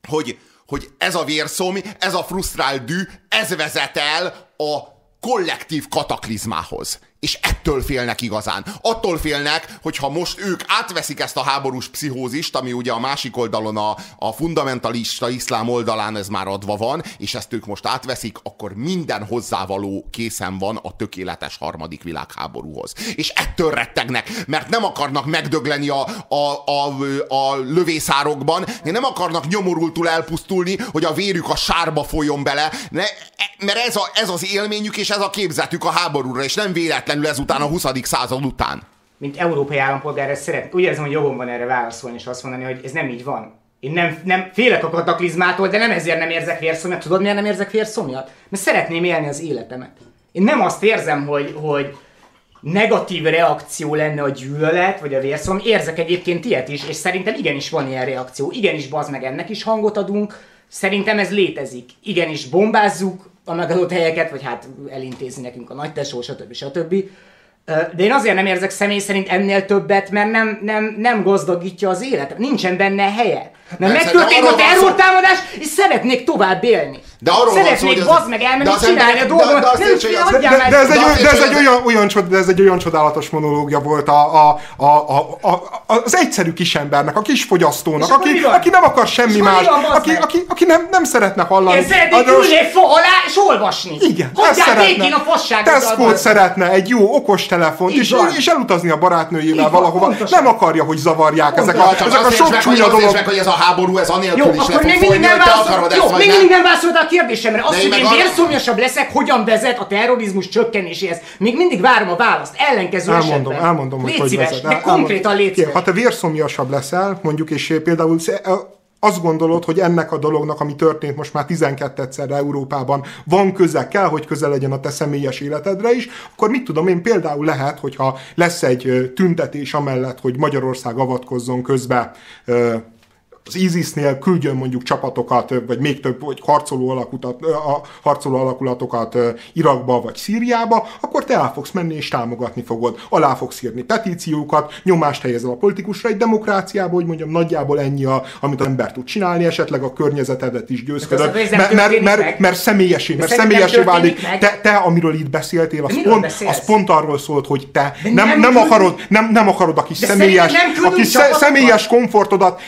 hogy, hogy ez a vérszom, ez a frusztrált dű, ez vezet el a kollektív kataklizmához és ettől félnek igazán. Attól félnek, hogy ha most ők átveszik ezt a háborús pszichózist, ami ugye a másik oldalon a, a fundamentalista iszlám oldalán ez már adva van, és ezt ők most átveszik, akkor minden hozzávaló készen van a tökéletes harmadik világháborúhoz. És ettől rettegnek, mert nem akarnak megdögleni a, a, a, a lövészárokban, nem akarnak nyomorultul elpusztulni, hogy a vérük a sárba folyjon bele, ne, mert ez, a, ez az élményük és ez a képzetük a háborúra, és nem véletlenül ezután a 20. század után. Mint európai állampolgár ezt szeret, úgy érzem, hogy jogom van erre válaszolni és azt mondani, hogy ez nem így van. Én nem, nem félek a kataklizmától, de nem ezért nem érzek vérszomjat. Tudod, miért nem érzek vérszomjat? Mert szeretném élni az életemet. Én nem azt érzem, hogy, hogy negatív reakció lenne a gyűlölet, vagy a vérszom. Érzek egyébként ilyet is, és szerintem igenis van ilyen reakció. Igenis, bazd meg, ennek is hangot adunk. Szerintem ez létezik. Igenis, bombázzuk, a megadott helyeket, vagy hát elintézni nekünk a nagy tesó, stb. stb. De én azért nem érzek személy szerint ennél többet, mert nem, nem, nem gazdagítja az életet. Nincsen benne helye. Mert megtörtént a terrortámadás, és szeretnék tovább élni. De arról Szeretnék van szó, meg elmenni csinálni a dolgot. De, de, de, de, ez egy, de ez egy olyan, olyan, de ez egy olyan csodálatos monológia volt a, a, a, a, a, az egyszerű kisembernek, a kis fogyasztónak, aki, aki nem akar semmi más, aki, aki, aki nem, nem szeretne hallani. Én szeretnék ülni egy fa alá és olvasni. Igen, ezt szeretne. a fasságot. Tesco szeretne, egy jó okos telefont, és, és elutazni a barátnőjével valahova. Nem akarja, hogy zavarják ezek a, ezek a sok csúnya dolgok. hogy ez a háború, ez anélkül is le fog folyni, hogy te akarod ezt, nem. Még nem válaszoltál a kérdésemre. Azt, hogy én vérszomjasabb leszek, hogyan vezet a terrorizmus csökkenéséhez. Még mindig várom a választ. Ellenkező elmondom, esetben. Elmondom, hogy légy hogy szíves, vezet. De konkrétan légy szíves. Ha te vérszomjasabb leszel, mondjuk, és például azt gondolod, hogy ennek a dolognak, ami történt most már 12-szer Európában, van köze, kell, hogy köze legyen a te személyes életedre is, akkor mit tudom én, például lehet, hogyha lesz egy tüntetés amellett, hogy Magyarország avatkozzon közbe az ISIS-nél küldjön mondjuk csapatokat, vagy még több, vagy harcoló, alakutat, a harcoló alakulatokat Irakba vagy Szíriába, akkor te el fogsz menni és támogatni fogod. Alá fogsz írni petíciókat, nyomást helyezel a politikusra. Egy demokráciában, hogy mondjam, nagyjából ennyi, a, amit az ember tud csinálni, esetleg a környezetedet is győzködött, mert, mert, mert, mert személyesé, mert személyesé válik. Te, te, amiről itt beszéltél, az pont, az pont arról szólt, hogy te nem, nem, nem, akarod, nem, nem akarod a kis személyes, a kis személyes komfortodat,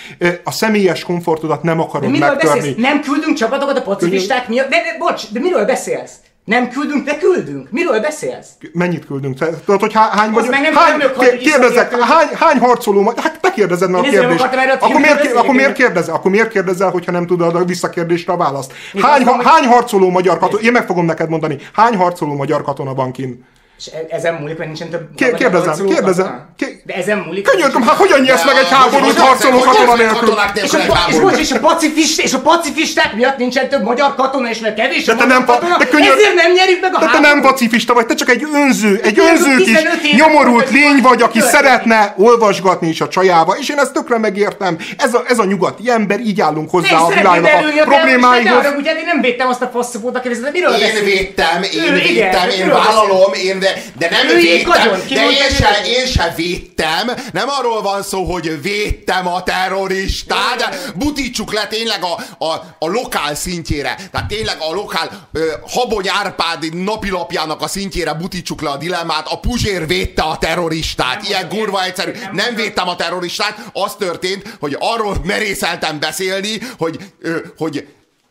a személyes komfortodat nem akarod de megtörni. Beszélsz? Nem küldünk csapatokat a pacifisták miatt? De, de, bocs, de miről beszélsz? Nem küldünk, de küldünk. Miről beszélsz? Mennyit küldünk? Tudod, hogy hány vagy? Hány, hány, kérdezek, hány, hány harcoló, hát te kérdezed meg a kérdést. Akkor miért, akkor miért kérdezel? Akkor miért kérdezel, hogyha nem tudod a visszakérdésre a választ? Hány, hány harcoló magyar katona, én meg fogom neked mondani, hány harcoló magyar katona van kint? És e- ezen múlik, hogy nincsen több... Kérdezem, kérdezem. De ezen múlik... Könyörgöm, hát hogyan nyersz meg egy háborút harcoló katona nélkül? És a, és, bocs, és, a pacifist, és a pacifisták miatt nincsen több magyar katona, és mert kevés de te nem, katona, de könyör... ezért nem nyerjük meg a de háborút. te nem pacifista vagy, te csak egy önző, egy önző kis nyomorult lény vagy, aki szeretne olvasgatni is a csajába, és én ezt tökre megértem. Ez a, ez a nyugati ember, így állunk hozzá a világnak a problémáihoz. Én nem védtem azt a faszopót, aki miről Én védtem, én védtem, én vállalom, én de, de nem ő védtem, de én se, én se védtem. Nem arról van szó, hogy védtem a terroristát, de butítsuk le tényleg a, a, a lokál szintjére. Tehát tényleg a lokál ö, Habony Árpád napilapjának a szintjére butítsuk le a dilemmát. A Puzsér védte a terroristát. Nem Ilyen gurva egyszerű. Nem, nem védtem a terroristát. Az történt, hogy arról merészeltem beszélni, hogy, ö, hogy,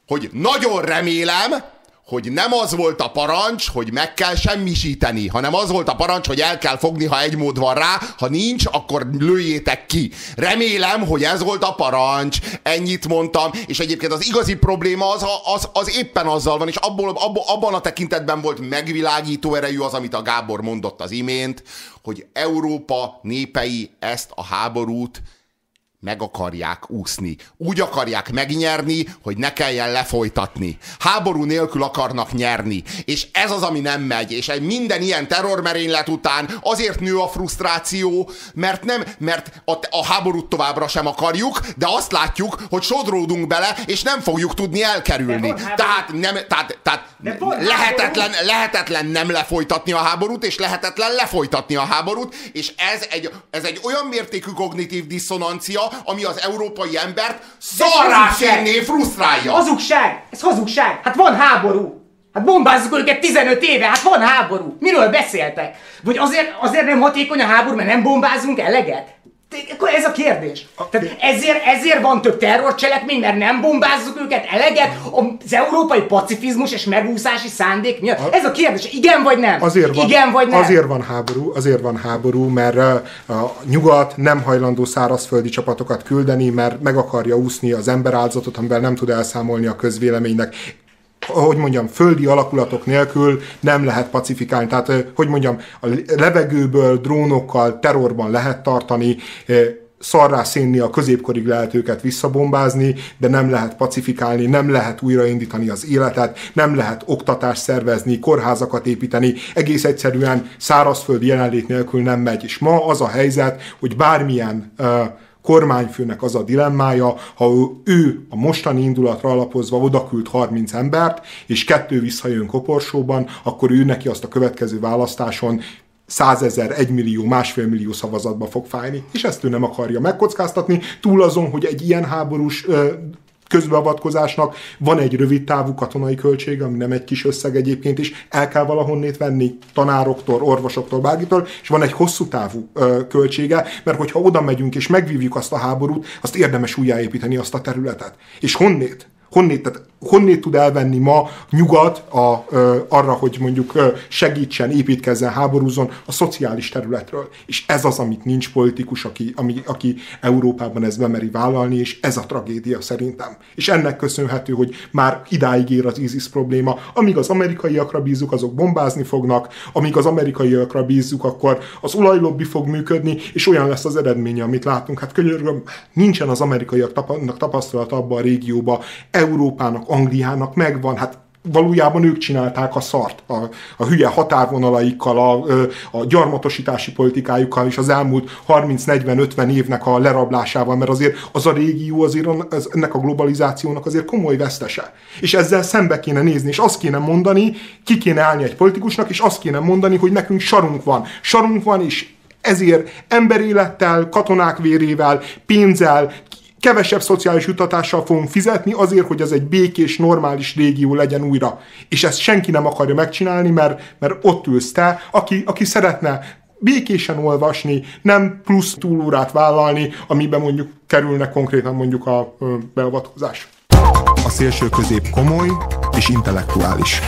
hogy nagyon remélem, hogy nem az volt a parancs, hogy meg kell semmisíteni, hanem az volt a parancs, hogy el kell fogni, ha egy mód van rá, ha nincs, akkor lőjétek ki. Remélem, hogy ez volt a parancs, ennyit mondtam, és egyébként az igazi probléma az, az, az éppen azzal van, és abból, abból, abban a tekintetben volt megvilágító erejű az, amit a Gábor mondott az imént, hogy Európa népei ezt a háborút meg akarják úszni. Úgy akarják megnyerni, hogy ne kelljen lefolytatni. Háború nélkül akarnak nyerni. És ez az, ami nem megy. És egy minden ilyen terrormerénylet után azért nő a frusztráció, mert nem, mert a, a háborút továbbra sem akarjuk, de azt látjuk, hogy sodródunk bele, és nem fogjuk tudni elkerülni. Tehát, nem, tehát, tehát lehetetlen, lehetetlen nem lefolytatni a háborút, és lehetetlen lefolytatni a háborút, és ez egy, ez egy olyan mértékű kognitív diszonancia, ami az európai embert szarrá frusztrálja. Hazugság! Ez hazugság! Hát van háború! Hát bombázzuk őket 15 éve, hát van háború! Miről beszéltek? Vagy azért, azért nem hatékony a háború, mert nem bombázunk eleget? Akkor ez a kérdés. Tehát ezért, ezért van több terrorcselekmény, mert nem bombázzuk őket eleget az európai pacifizmus és megúszási szándék miatt. Ez a kérdés. Igen vagy nem? Azért van, Igen vagy nem? Azért van háború, azért van háború, mert a nyugat nem hajlandó szárazföldi csapatokat küldeni, mert meg akarja úszni az emberáldozatot, amivel nem tud elszámolni a közvéleménynek hogy mondjam, földi alakulatok nélkül nem lehet pacifikálni. Tehát, hogy mondjam, a levegőből, drónokkal, terrorban lehet tartani, szarrá színni a középkorig lehet őket visszabombázni, de nem lehet pacifikálni, nem lehet újraindítani az életet, nem lehet oktatást szervezni, kórházakat építeni, egész egyszerűen szárazföldi jelenlét nélkül nem megy. És ma az a helyzet, hogy bármilyen uh, kormányfőnek az a dilemmája, ha ő, a mostani indulatra alapozva odaküld 30 embert, és kettő visszajön koporsóban, akkor ő neki azt a következő választáson százezer, egymillió, másfél millió szavazatba fog fájni, és ezt ő nem akarja megkockáztatni, túl azon, hogy egy ilyen háborús ö, közbeavatkozásnak van egy rövid távú katonai költsége, ami nem egy kis összeg egyébként is, el kell valahonnét venni tanároktól, orvosoktól, bárkitől, és van egy hosszú távú ö, költsége, mert hogyha oda megyünk és megvívjuk azt a háborút, azt érdemes újjáépíteni azt a területet. És honnét? Honnét? Tehát honnét tud elvenni ma nyugat a, ö, arra, hogy mondjuk ö, segítsen, építkezzen, háborúzon a szociális területről. És ez az, amit nincs politikus, aki, ami, aki Európában ezt bemeri vállalni, és ez a tragédia szerintem. És ennek köszönhető, hogy már idáig ér az ISIS probléma. Amíg az amerikaiakra bízunk, azok bombázni fognak, amíg az amerikaiakra bízzuk, akkor az olajlobbi fog működni, és olyan lesz az eredménye, amit látunk. Hát könyörgöm, nincsen az amerikaiak tapasztalata abban a régióban, Európának, Angliának megvan, hát valójában ők csinálták a szart, a, a hülye határvonalaikkal, a, a gyarmatosítási politikájukkal és az elmúlt 30-40-50 évnek a lerablásával, mert azért az a régió azért az, ennek a globalizációnak azért komoly vesztese. És ezzel szembe kéne nézni, és azt kéne mondani, ki kéne állni egy politikusnak, és azt kéne mondani, hogy nekünk sarunk van. Sarunk van, és ezért emberélettel, katonák vérével, pénzzel, kevesebb szociális jutatással fogunk fizetni azért, hogy ez egy békés, normális régió legyen újra. És ezt senki nem akarja megcsinálni, mert, mert ott ülsz te, aki, aki szeretne békésen olvasni, nem plusz túlórát vállalni, amiben mondjuk kerülnek konkrétan mondjuk a beavatkozás. A szélső közép komoly és intellektuális.